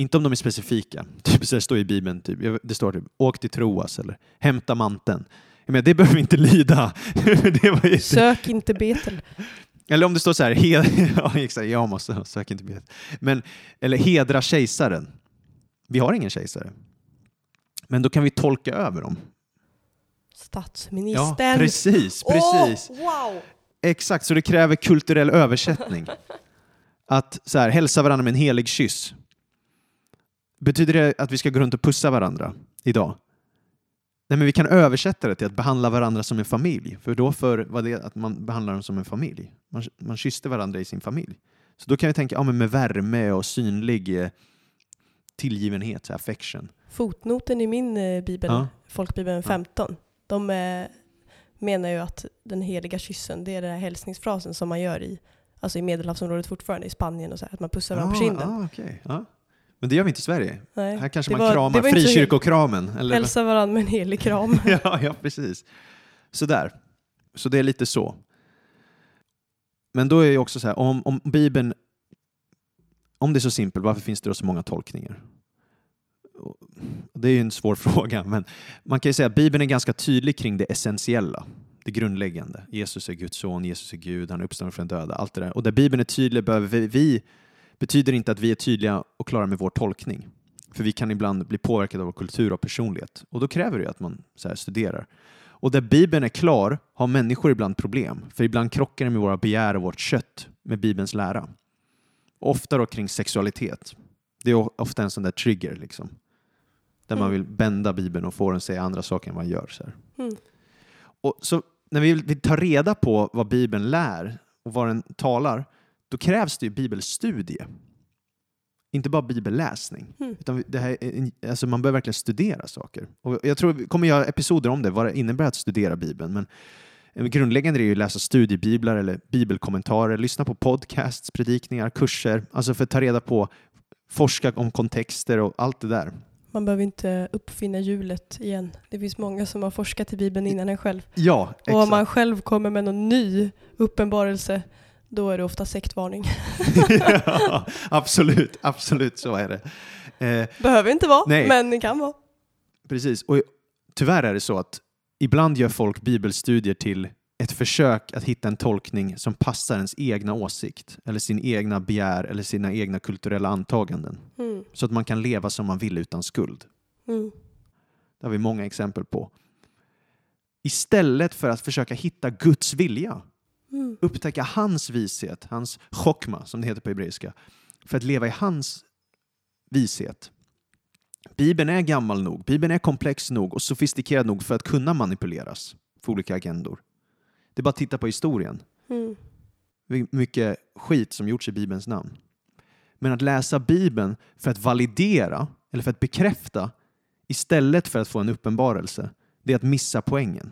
Inte om de är specifika. Typ så här står i Bibeln, typ, det står typ åk till Troas eller hämta manteln. Menar, det behöver vi inte lyda. ju, Sök inte Betel. eller om det står så här, hed, ja, exakt, jag måste söka inte bet. Men, eller hedra kejsaren. Vi har ingen kejsare. Men då kan vi tolka över dem. Ja, Statsministern. precis, precis. Åh, wow! Exakt, så det kräver kulturell översättning. Att så här, hälsa varandra med en helig kyss. Betyder det att vi ska gå runt och pussa varandra idag? Nej, men vi kan översätta det till att behandla varandra som en familj. För då för var det att man behandlar dem som en familj. Man, man kysste varandra i sin familj. Så då kan vi tänka ja, men med värme och synlig eh, tillgivenhet, så affection. Fotnoten i min eh, bibel, Ja. folkbibeln 15, de eh, menar ju att den heliga kyssen, det är den här hälsningsfrasen som man gör i, alltså i medelhavsområdet fortfarande, i Spanien och så här, att man pussar varandra på kinden. ah, okej. ja. Men det gör vi inte i Sverige. Nej, Här kanske det man var- kramar frikyrkokramen. Eller? Hälsa varandra med en helig kram. ja, ja, precis. Sådär. Så det är lite så. Men då är det också så här, om, om Bibeln, om det är så simpelt, varför finns det då så många tolkningar? Det är ju en svår fråga, men man kan ju säga att Bibeln är ganska tydlig kring det essentiella, det grundläggande. Jesus är Guds son, Jesus är Gud, han är uppstånden från döda, allt det där. Och där Bibeln är tydlig behöver vi betyder inte att vi är tydliga och klara med vår tolkning. För vi kan ibland bli påverkade av vår kultur och personlighet. Och då kräver det att man så studerar. Och där Bibeln är klar har människor ibland problem. För ibland krockar det med våra begär och vårt kött med Bibelns lära. Ofta då kring sexualitet. Det är ofta en sån där trigger liksom. Där man Mm. vill bända Bibeln och få den att säga andra saker än man gör. Så. Mm. Och så när vi vill ta reda på vad Bibeln lär och vad den talar, då krävs det ju bibelstudie. inte bara bibelläsning. Mm. Utan det här alltså man bör verkligen studera saker. Och jag tror vi kommer göra episoder om det, vad det innebär att studera Bibeln. Men eh, grundläggande är ju att läsa studiebiblar eller bibelkommentarer, lyssna på podcasts, predikningar, kurser, alltså för att ta reda på, forska om kontexter och allt det där. Man behöver inte uppfinna hjulet igen. Det finns många som har forskat i Bibeln innan en själv. Ja, Och exakt. om man själv kommer med någon ny uppenbarelse, då är det ofta sektvarning. ja, absolut, absolut så är det. Eh, Behöver inte vara, Nej. men det kan vara. Precis, och tyvärr är det så att ibland gör folk bibelstudier till ett försök att hitta en tolkning som passar ens egna åsikt eller sin egna begär eller sina egna kulturella antaganden. Mm. Så att man kan leva som man vill utan skuld. Mm. Det har vi många exempel på. Istället för att försöka hitta Guds vilja, Mm. upptäcka hans vishet, hans chokma som det heter på hebreiska, för att leva i hans vishet. Bibeln är gammal nog, Bibeln är komplex nog och sofistikerad nog för att kunna manipuleras för olika agendor. Det är bara att titta på historien. Mm. Mycket skit som gjorts i Bibelns namn. Men att läsa Bibeln för att validera eller för att bekräfta istället för att få en uppenbarelse, det är att missa poängen.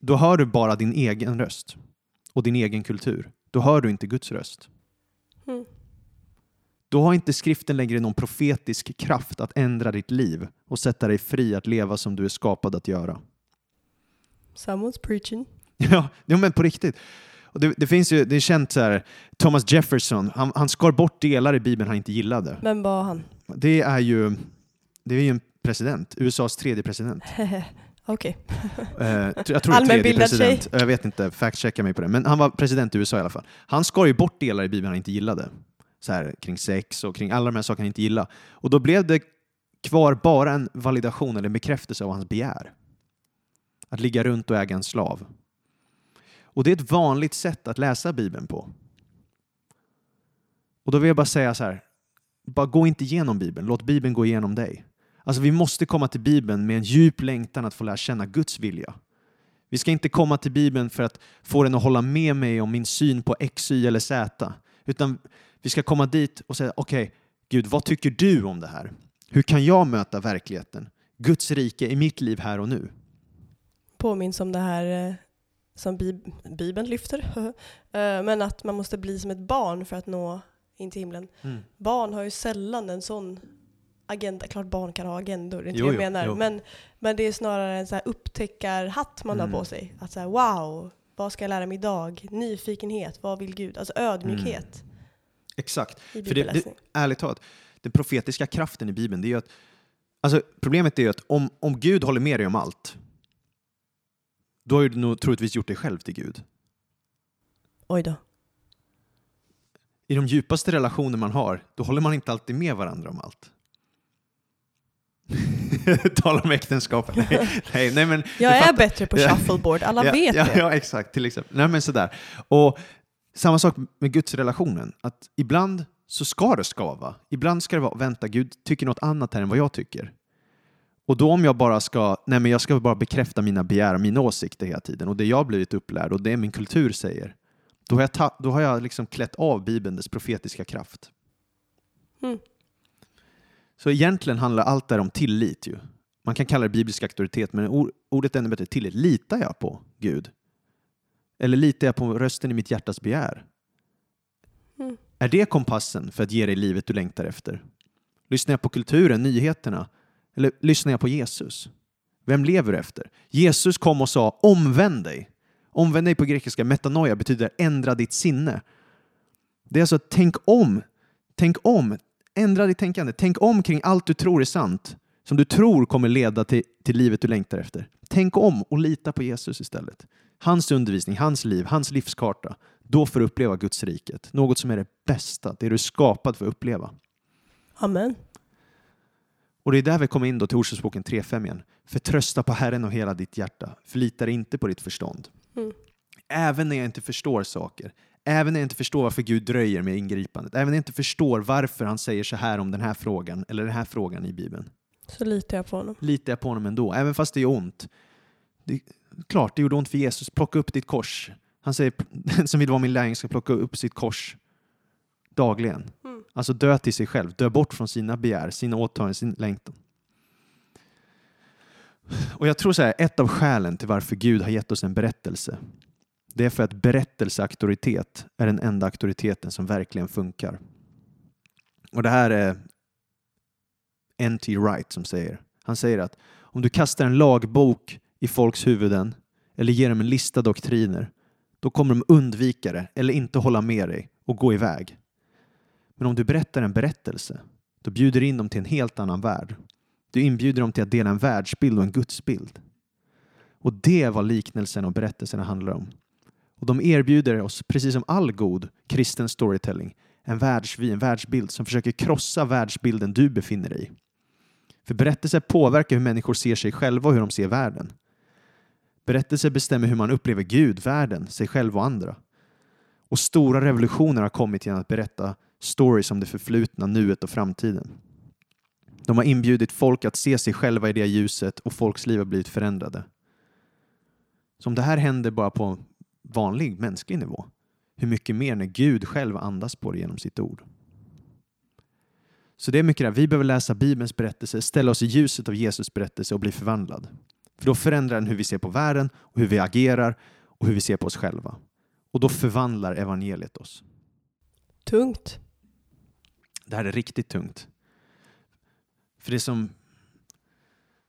Då hör du bara din egen röst och din egen kultur. Då hör du inte Guds röst. Mm. Då har inte skriften längre någon profetisk kraft att ändra ditt liv och sätta dig fri att leva som du är skapad att göra. Someone's preaching. Ja, men på riktigt. Det, det finns ju, det är känt så här, Thomas Jefferson, han, han skar bort delar i Bibeln han inte gillade. Vem var han? Det är ju, det är ju en president, USAs tredje president. Okej. Eh, jag tror tredje president, jag vet inte, fact-checka mig på det. Men han var president i USA i alla fall. Han skar ju bort delar i Bibeln han inte gillade. Så här, kring sex och kring alla de här sakerna han inte gillade. Och då blev det kvar bara en validation eller en bekräftelse av hans begär. Att ligga runt och äga en slav. Och det är ett vanligt sätt att läsa Bibeln på. Och då vill jag bara säga så här, bara gå inte igenom Bibeln, låt Bibeln gå igenom dig. Alltså vi måste komma till Bibeln med en djup längtan att få lära känna Guds vilja. Vi ska inte komma till Bibeln för att få den att hålla med mig om min syn på X, Y eller Z. Utan vi ska komma dit och säga, okej, Gud, vad tycker du om det här? Hur kan jag möta verkligheten? Guds rike i mitt liv här och nu. Påminns om det här eh, som Bib- Bibeln lyfter. Eh, Men att man måste bli som ett barn för att nå in till himlen. Barn har ju sällan en sån agenda. Klart barn kan ha agendor, det är inte Jo, det jag menar. jo. Men, men det är snarare en så här upptäckarhatt man Mm. har på sig. Att så här, wow, vad ska jag lära mig idag? Nyfikenhet, vad vill Gud? Alltså ödmjukhet Exakt. Mm. För det, det, ärligt talat, den profetiska kraften i Bibeln, det är ju att Alltså, problemet är ju att om, om Gud håller med dig om allt, då har du nog troligtvis gjort dig själv till Gud. Oj då. I de djupaste relationer man har, då håller man inte alltid med varandra om allt. Tala om äktenskap. Nej, nej, nej men... Jag är fattar. bättre på shuffleboard, alla ja, vet ja, det. Ja, exakt. Till exempel. Nej, men sådär. Och samma sak med Guds relationen. Att ibland så ska det skava. Ibland ska det vara, vänta, Gud tycker något annat här än vad jag tycker. Och då om jag bara ska, nej men jag ska bara bekräfta mina begär och mina åsikter hela tiden och det jag blivit upplärd och det min kultur säger. Då har jag, ta, då har jag liksom klätt av Bibeln dess profetiska kraft. Mm. Så egentligen handlar allt där om tillit ju. Man kan kalla det biblisk auktoritet, men or- ordet är ännu bättre. Tillit. Litar jag på Gud? Eller litar jag på rösten i mitt hjärtas begär? Mm. Är det kompassen för att ge dig livet du längtar efter? Lyssnar jag på kulturen, nyheterna? Eller lyssnar jag på Jesus? Vem lever du efter? Jesus kom och sa omvänd dig. Omvänd dig på grekiska, metanoia, betyder ändra ditt sinne. Det är alltså tänk om. Tänk om. Ändra ditt tänkande. Tänk om kring allt du tror är sant. Som du tror kommer leda till, till livet du längtar efter. Tänk om och lita på Jesus istället. Hans undervisning, hans liv, hans livskarta. Då får du uppleva Guds riket. Något som är det bästa, det du är skapad för att uppleva. Amen. Och det är där vi kommer in då till Ordspråksboken 3.5 igen. Förtrösta på Herren och hela ditt hjärta. Förlita dig inte på ditt förstånd. Mm. Även när jag inte förstår saker. Även när jag inte förstår varför Gud dröjer med ingripandet. Även när jag inte förstår varför han säger så här om den här frågan eller den här frågan i Bibeln. Så litar jag på honom. Litar jag på honom ändå. Även fast det gör ont. Det är klart, det gjorde ont för Jesus. Plocka upp ditt kors. Han säger den som vill vara min lärjunge ska plocka upp sitt kors dagligen. Mm. Alltså dö till sig själv, dö bort från sina begär, sina åtaganden, sin längtan. Och jag tror så här, ett av skälen till varför Gud har gett oss en berättelse, det är för att berättelseauktoritet är den enda auktoriteten som verkligen funkar. Och det här är N.T. Wright som säger. Han säger att om du kastar en lagbok i folks huvuden eller ger dem en lista doktriner, då kommer de undvika det eller inte hålla med dig och gå iväg. Men om du berättar en berättelse, då bjuder du in dem till en helt annan värld. Du inbjuder dem till att dela en världsbild och en gudsbild. Och det är vad liknelsen och berättelserna handlar om. Och de erbjuder oss, precis som all god kristen storytelling, en världsvy, en världsbild som försöker krossa världsbilden du befinner dig i. För berättelser påverkar hur människor ser sig själva och hur de ser världen. Berättelser bestämmer hur man upplever Gud, världen, sig själv och andra. Och stora revolutioner har kommit genom att berätta stories om det förflutna, nuet och framtiden. De har inbjudit folk att se sig själva i det ljuset och folks liv har blivit förändrade. Så om det här händer bara på vanlig mänsklig nivå, hur mycket mer när Gud själv andas på det genom sitt ord? Så det är mycket där. Vi behöver läsa Bibelns berättelse, ställa oss i ljuset av Jesus berättelse och bli förvandlad. För då förändrar den hur vi ser på världen och hur vi agerar och hur vi ser på oss själva. Och då förvandlar evangeliet oss. Tungt. Det här är riktigt tungt. För det som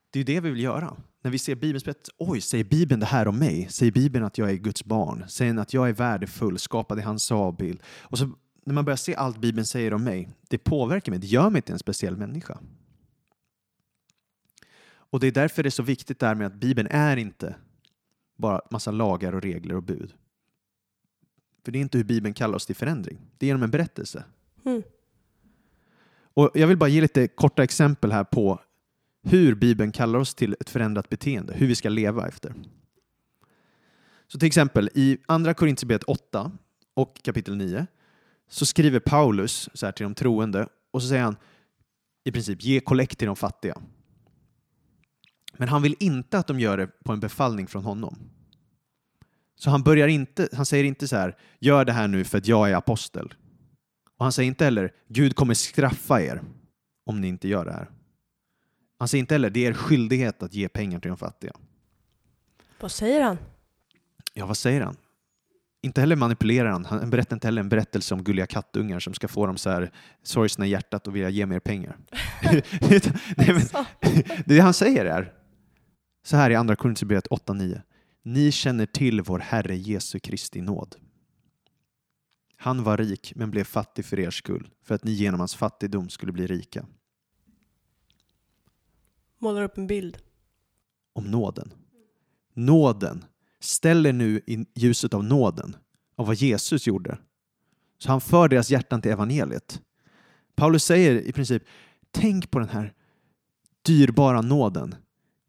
det är det vi vill göra. När vi ser Bibelns berättelse, oj, säger Bibeln det här om mig? Säger Bibeln att jag är Guds barn? Säger den att jag är värdefull, skapad i hans avbild? Och så när man börjar se allt Bibeln säger om mig, det påverkar mig, det gör mig till en speciell människa. Och det är därför det är så viktigt där med att Bibeln är inte bara massa lagar och regler och bud. För det är inte hur Bibeln kallar oss till förändring. Det är genom en berättelse. Mm. Och jag vill bara ge lite korta exempel här på hur Bibeln kallar oss till ett förändrat beteende, hur vi ska leva efter. Så till exempel i Andra Korintierbrevet 8 och kapitel 9 så skriver Paulus så här till de troende och så säger han i princip ge kollekt till de fattiga. Men han vill inte att de gör det på en befallning från honom. Så han, börjar inte, han säger inte så här, gör det här nu för att jag är apostel. Och han säger inte heller, Gud kommer straffa er om ni inte gör det här. Han säger inte heller, det är er skyldighet att ge pengar till de fattiga. Vad säger han? Ja, vad säger han? Inte heller manipulerar han. Han berättar inte heller en berättelse om gulliga kattungar som ska få dem så här sorgsna i hjärtat och vilja ge mer pengar. Nej, men, det han säger är så här i Andra Korinthierbrevet 8.9. Ni känner till vår Herre Jesu Kristi nåd. Han var rik men blev fattig för er skull, för att ni genom hans fattigdom skulle bli rika. Målar upp en bild. Om nåden. Nåden. Ställ er nu i ljuset av nåden, av vad Jesus gjorde. Så han för deras hjärtan till evangeliet. Paulus säger i princip, tänk på den här dyrbara nåden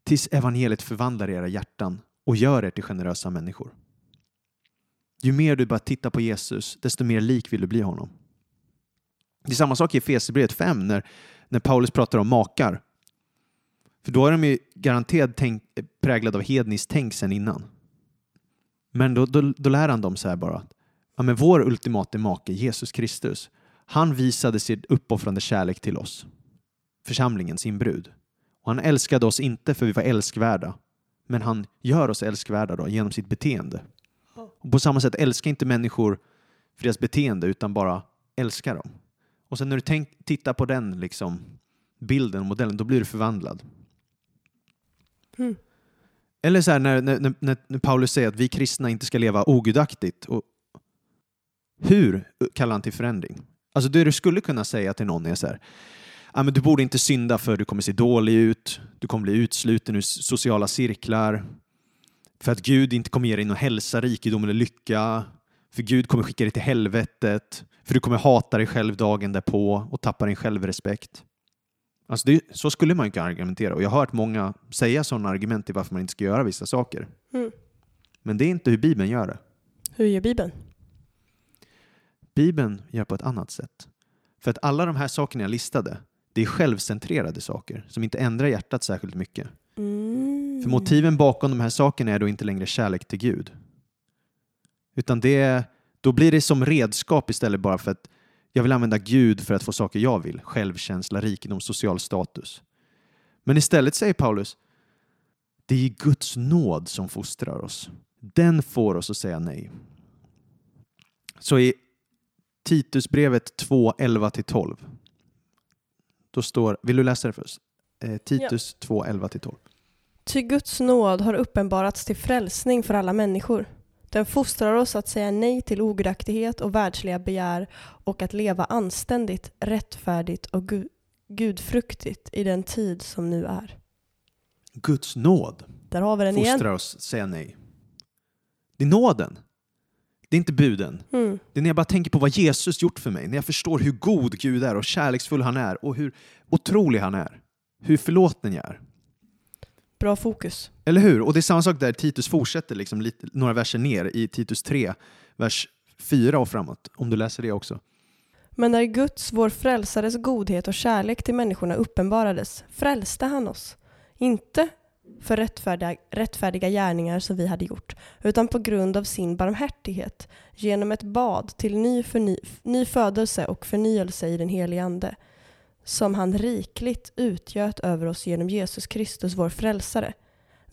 tills evangeliet förvandlar era hjärtan och gör er till generösa människor. Ju mer du bara tittar på Jesus, desto mer lik vill du bli honom. Det är samma sak i Efesierbrevet 5 när, när Paulus pratar om makar. För då är de ju garanterat tänk, präglade av hedniskt tänk sen innan. Men då, då, då lär han dem så här bara. Ja, men vår ultimata make, Jesus Kristus, han visade sin uppoffrande kärlek till oss. Församlingen, sin brud. Och han älskade oss inte för vi var älskvärda, men han gör oss älskvärda då, genom sitt beteende. Och på samma sätt, älska inte människor för deras beteende, utan bara älska dem. Och sen när du tänk, tittar på den liksom, bilden och modellen, då blir du förvandlad. Mm. Eller så här när, när, när, när Paulus säger att vi kristna inte ska leva ogudaktigt. Och hur kallar han till förändring? Alltså det du skulle kunna säga till någon är så här, ah, men du borde inte synda för du kommer se dålig ut, du kommer bli utsluten ur sociala cirklar, för att Gud inte kommer ge dig någon hälsa, rikedom eller lycka, för Gud kommer skicka dig till helvetet, för du kommer hata dig själv dagen därpå och tappa din självrespekt. Alltså det, så skulle man ju kunna argumentera och jag har hört många säga sådana argument till varför man inte ska göra vissa saker. Mm. Men det är inte hur Bibeln gör det. Hur gör Bibeln? Bibeln gör på ett annat sätt. För att alla de här sakerna jag listade, det är självcentrerade saker som inte ändrar hjärtat särskilt mycket. Mm. För motiven bakom de här sakerna är då inte längre kärlek till Gud. Utan det, då blir det som redskap istället bara för att Jag vill använda Gud för att få saker jag vill. Självkänsla, rikedom, social status. Men istället säger Paulus, det är Guds nåd som fostrar oss. Den får oss att säga nej. Så i Titusbrevet 2, 11-12 då står, vill du läsa det först? Eh, Titus ja. 2, 11-12. Ty Guds nåd har uppenbarats till frälsning för alla människor. Den fostrar oss att säga nej till ogudaktighet och världsliga begär och att leva anständigt, rättfärdigt och gu gudfruktigt i den tid som nu är. Guds nåd Där har vi den fostrar igen. oss att säga nej. Det är nåden. Det är inte buden. Mm. Det är när jag bara tänker på vad Jesus gjort för mig, när jag förstår hur god Gud är och kärleksfull han är och hur otrolig han är. Hur förlåten jag är. Bra fokus. Eller hur? Och det är samma sak där Titus fortsätter liksom lite, några verser ner i Titus 3, vers 4 och framåt, om du läser det också. Men när Guds, vår frälsares godhet och kärlek till människorna uppenbarades frälste han oss. Inte för rättfärdiga, rättfärdiga gärningar som vi hade gjort, utan på grund av sin barmhärtighet genom ett bad till ny, förny, ny födelse och förnyelse i den helige Ande, som han rikligt utgöt över oss genom Jesus Kristus, vår frälsare.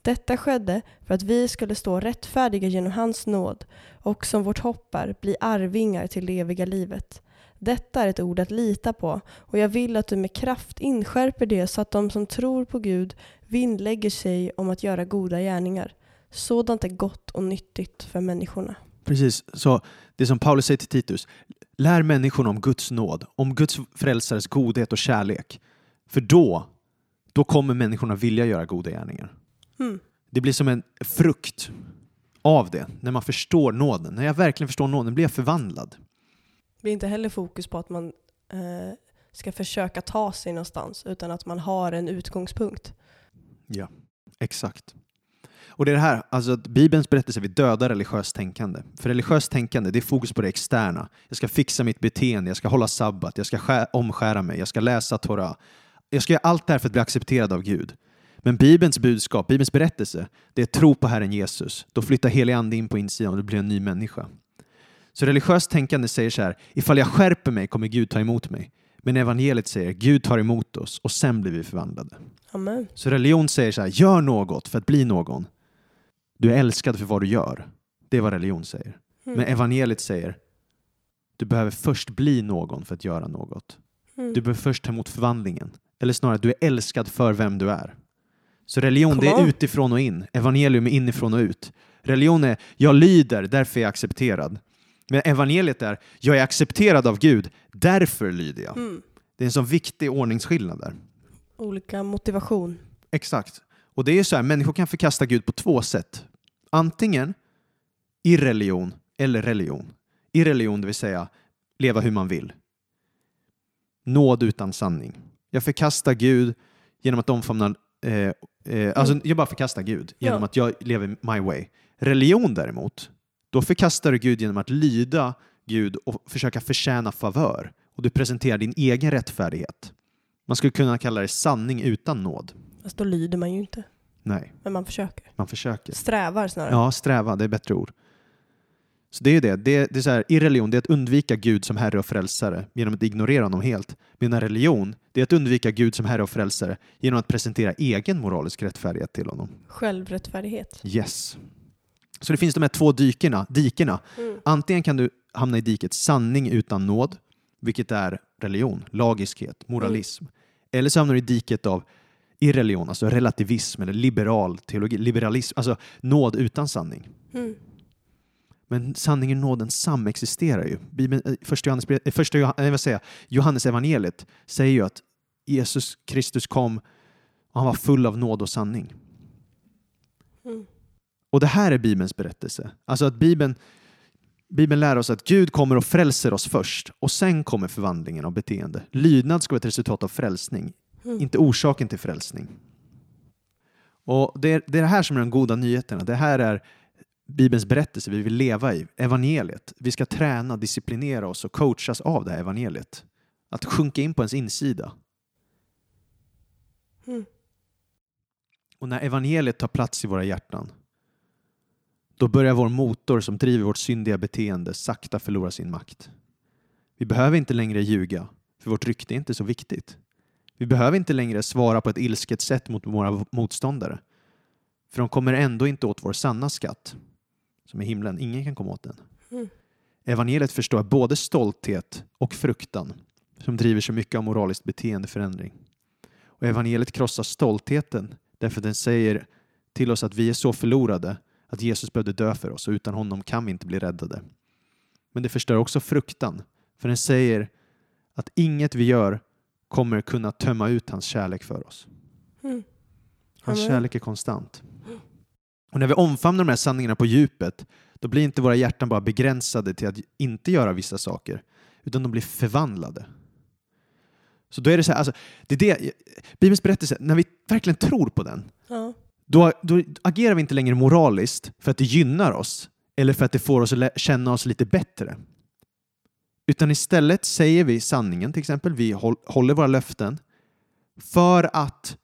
Detta skedde för att vi skulle stå rättfärdiga genom hans nåd och som vårt hoppar bli arvingar till det eviga livet. Detta är ett ord att lita på och jag vill att du med kraft inskärper det så att de som tror på Gud vinnlägger sig om att göra goda gärningar. Sådant är gott och nyttigt för människorna. Precis, så det som Paulus säger till Titus, lär människorna om Guds nåd, om Guds frälsares godhet och kärlek. För då, då kommer människorna vilja göra goda gärningar. Mm. Det blir som en frukt av det, när man förstår nåden. När jag verkligen förstår nåden blir jag förvandlad. Det blir inte heller fokus på att man eh, ska försöka ta sig någonstans, utan att man har en utgångspunkt. Ja, exakt. Och det är det här, alltså att Bibelns berättelse vill döda religiöst tänkande. För religiöst tänkande, det är fokus på det externa. Jag ska fixa mitt beteende, jag ska hålla sabbat, jag ska skär, omskära mig, jag ska läsa Torah. Jag ska göra allt det här för att bli accepterad av Gud. Men Bibelns budskap, Bibelns berättelse, det är tro på Herren Jesus. Då flyttar helig ande in på insidan och du blir en ny människa. Så religiöst tänkande säger så här, ifall jag skärper mig kommer Gud ta emot mig. Men evangeliet säger, Gud tar emot oss och sen blir vi förvandlade. Amen. Så religion säger så här, gör något för att bli någon. Du är älskad för vad du gör. Det är vad religion säger. Mm. Men evangeliet säger, du behöver först bli någon för att göra något. Mm. Du behöver först ta emot förvandlingen. Eller snarare, du är älskad för vem du är. Så religion, det är utifrån och in. Evangelium är inifrån och ut. Religion är, jag lyder, därför är jag accepterad. Men evangeliet är, jag är accepterad av Gud, därför lyder jag. Mm. Det är en sån viktig ordningsskillnad där. Olika motivation. Exakt. Och det är så här, människor kan förkasta Gud på två sätt. Antingen i religion eller religion. I religion, det vill säga leva hur man vill. Nåd utan sanning. Jag förkastar Gud genom att omfamna, eh, eh, alltså jag bara förkastar Gud genom Ja. att jag lever my way. Religion däremot, då förkastar du Gud genom att lyda Gud och försöka förtjäna favör. Och du presenterar din egen rättfärdighet. Man skulle kunna kalla det sanning utan nåd. Fast då lyder man ju inte. Nej, Men man försöker. man försöker. Strävar snarare. Ja, sträva, det är bättre ord. Så det är ju det. det, det är så här, I religion, det är att undvika Gud som Herre och Frälsare genom att ignorera honom helt. Medan religion, det är att undvika Gud som Herre och Frälsare genom att presentera egen moralisk rättfärdighet till honom. Självrättfärdighet. Yes. Så det finns de här två dykena, dikena. Mm. Antingen kan du hamna i diket sanning utan nåd, vilket är religion, lagiskhet, moralism. Eller så hamnar du i diket av irreligion, alltså relativism eller liberal teologi, liberalism, alltså nåd utan sanning. Mm. Men sanningen och nåden samexisterar ju. Bibeln, eh, första Johannes, eh, första Johannes, eh, säger Johannes evangeliet säger ju att Jesus Kristus kom och han var full av nåd och sanning. Mm. Och det här är Bibelns berättelse. Alltså att Bibeln, Bibeln lär oss att Gud kommer och frälser oss först och sen kommer förvandlingen av beteende. Lydnad ska vara ett resultat av frälsning, Mm. inte orsaken till frälsning. Och det är, det är det här som är de goda nyheterna. Det här är Bibelns berättelse vi vill leva i, evangeliet. Vi ska träna, disciplinera oss och coachas av det här evangeliet. Att sjunka in på ens insida. Mm. Och när evangeliet tar plats i våra hjärtan, då börjar vår motor som driver vårt syndiga beteende sakta förlora sin makt. Vi behöver inte längre ljuga, för vårt rykte är inte så viktigt. Vi behöver inte längre svara på ett ilsket sätt mot våra motståndare, för de kommer ändå inte åt vår sanna skatt, som är himlen. Ingen kan komma åt den. Mm. Evangeliet förstår både stolthet och fruktan som driver så mycket av moralisk beteendeförändring. Och evangeliet krossar stoltheten därför den säger till oss att vi är så förlorade att Jesus behövde dö för oss och utan honom kan vi inte bli räddade. Men det förstör också fruktan för den säger att inget vi gör kommer kunna tömma ut hans kärlek för oss. Mm. Hans kärlek är konstant. Och när vi omfamnar de här sanningarna på djupet, då blir inte våra hjärtan bara begränsade till att inte göra vissa saker, utan de blir förvandlade. Så då är det så här, alltså, det är det, Bibelns berättelse, när vi verkligen tror på den, Ja. då, då agerar vi inte längre moraliskt för att det gynnar oss eller för att det får oss att känna oss lite bättre. Utan istället säger vi sanningen, till exempel, vi håll, håller våra löften för att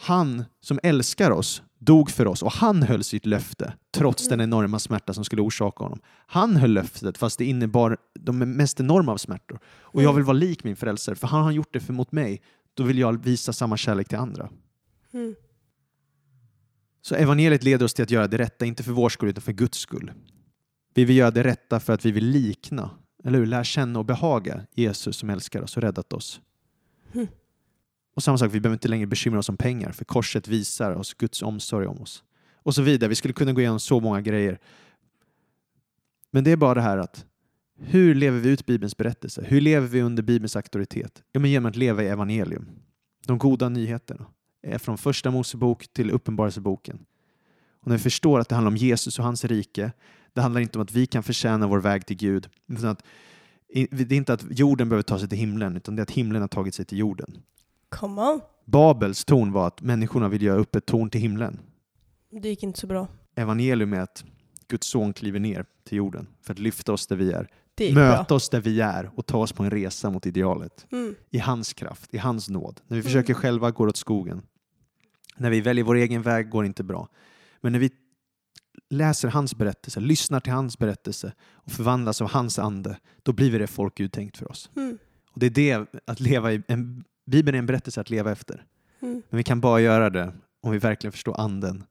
han som älskar oss dog för oss och han höll sitt löfte trots den enorma smärta som skulle orsaka honom. Han höll löftet fast det innebar de mest enorma av smärtor. Och jag vill vara lik min frälsare för han har gjort det för mot mig. Då vill jag visa samma kärlek till andra. Mm. Så evangeliet leder oss till att göra det rätta, inte för vår skull utan för Guds skull. Vi vill göra det rätta för att vi vill likna, eller hur? Lära känna och behaga Jesus som älskar oss och räddat oss. Mm. Och samma sak, vi behöver inte längre bekymra oss om pengar, för korset visar oss Guds omsorg om oss. Och så vidare. Vi skulle kunna gå igenom så många grejer. Men det är bara det här att hur lever vi ut Bibelns berättelse? Hur lever vi under Bibelns auktoritet? Ja, men genom att leva i evangelium. De goda nyheterna är från första Mosebok till Uppenbarelseboken. Och när vi förstår att det handlar om Jesus och hans rike, det handlar inte om att vi kan förtjäna vår väg till Gud, utan att, det är inte att jorden behöver ta sig till himlen, utan det är att himlen har tagit sig till jorden. Come on. Babels torn var att människorna vill göra upp ett torn till himlen. Det gick inte så bra. Evangelium är att Guds son kliver ner till jorden för att lyfta oss där vi är, möta bra. oss där vi är och ta oss på en resa mot idealet. Mm. I hans kraft, i hans nåd. När vi Mm. försöker själva går åt skogen. När vi väljer vår egen väg går det inte bra. Men när vi läser hans berättelse, lyssnar till hans berättelse och förvandlas av hans ande, då blir vi det folk Gud tänkt för oss. Mm. Och det är det, att leva i, en, Bibeln är en berättelse att leva efter. Mm. Men vi kan bara göra det om vi verkligen förstår anden.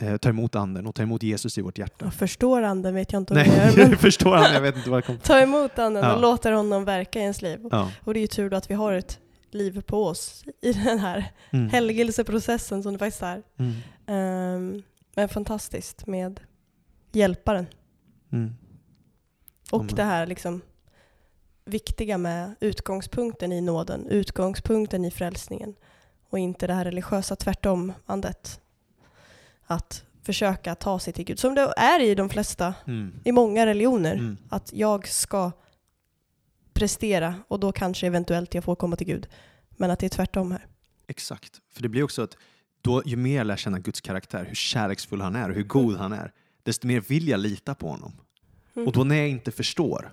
Eh, tar emot anden och tar emot Jesus i vårt hjärta. Jag förstår anden vet jag inte om jag Nej, gör, men förstår han? Jag vet inte vad det kommer ta emot anden Ja. och låter honom verka i ens liv. ja. Och det är ju tur då att vi har ett liv på oss i den här mm. helgelseprocessen som det faktiskt är. Mm. Ehm, men fantastiskt med hjälparen. Mm. Och Amen. det här liksom viktiga med utgångspunkten i nåden, utgångspunkten i frälsningen och inte det här religiösa tvärtom-andet. Att försöka ta sig till Gud, som det är i de flesta, Mm. i många religioner. Mm. Att jag ska prestera och då kanske eventuellt jag får komma till Gud. Men att det är tvärtom här. Exakt. För det blir också att då, ju mer jag lär känna Guds karaktär, hur kärleksfull han är och hur god han är, desto mer vill jag lita på honom. Mm. Och då när jag inte förstår,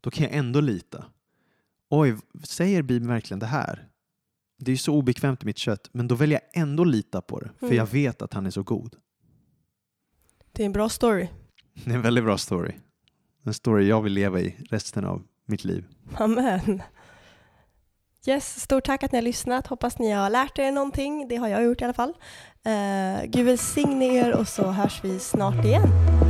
då kan jag ändå lita. Oj, säger Bibeln verkligen det här? Det är ju så obekvämt i mitt kött, men då väljer jag ändå lita på det, för Mm. jag vet att han är så god. Det är en bra story. Det är en väldigt bra story. En story jag vill leva i resten av mitt liv. Amen. Yes, stort tack att ni har lyssnat. Hoppas ni har lärt er någonting. Det har jag gjort i alla fall. Uh, Gud välsigne er och så hörs vi snart igen.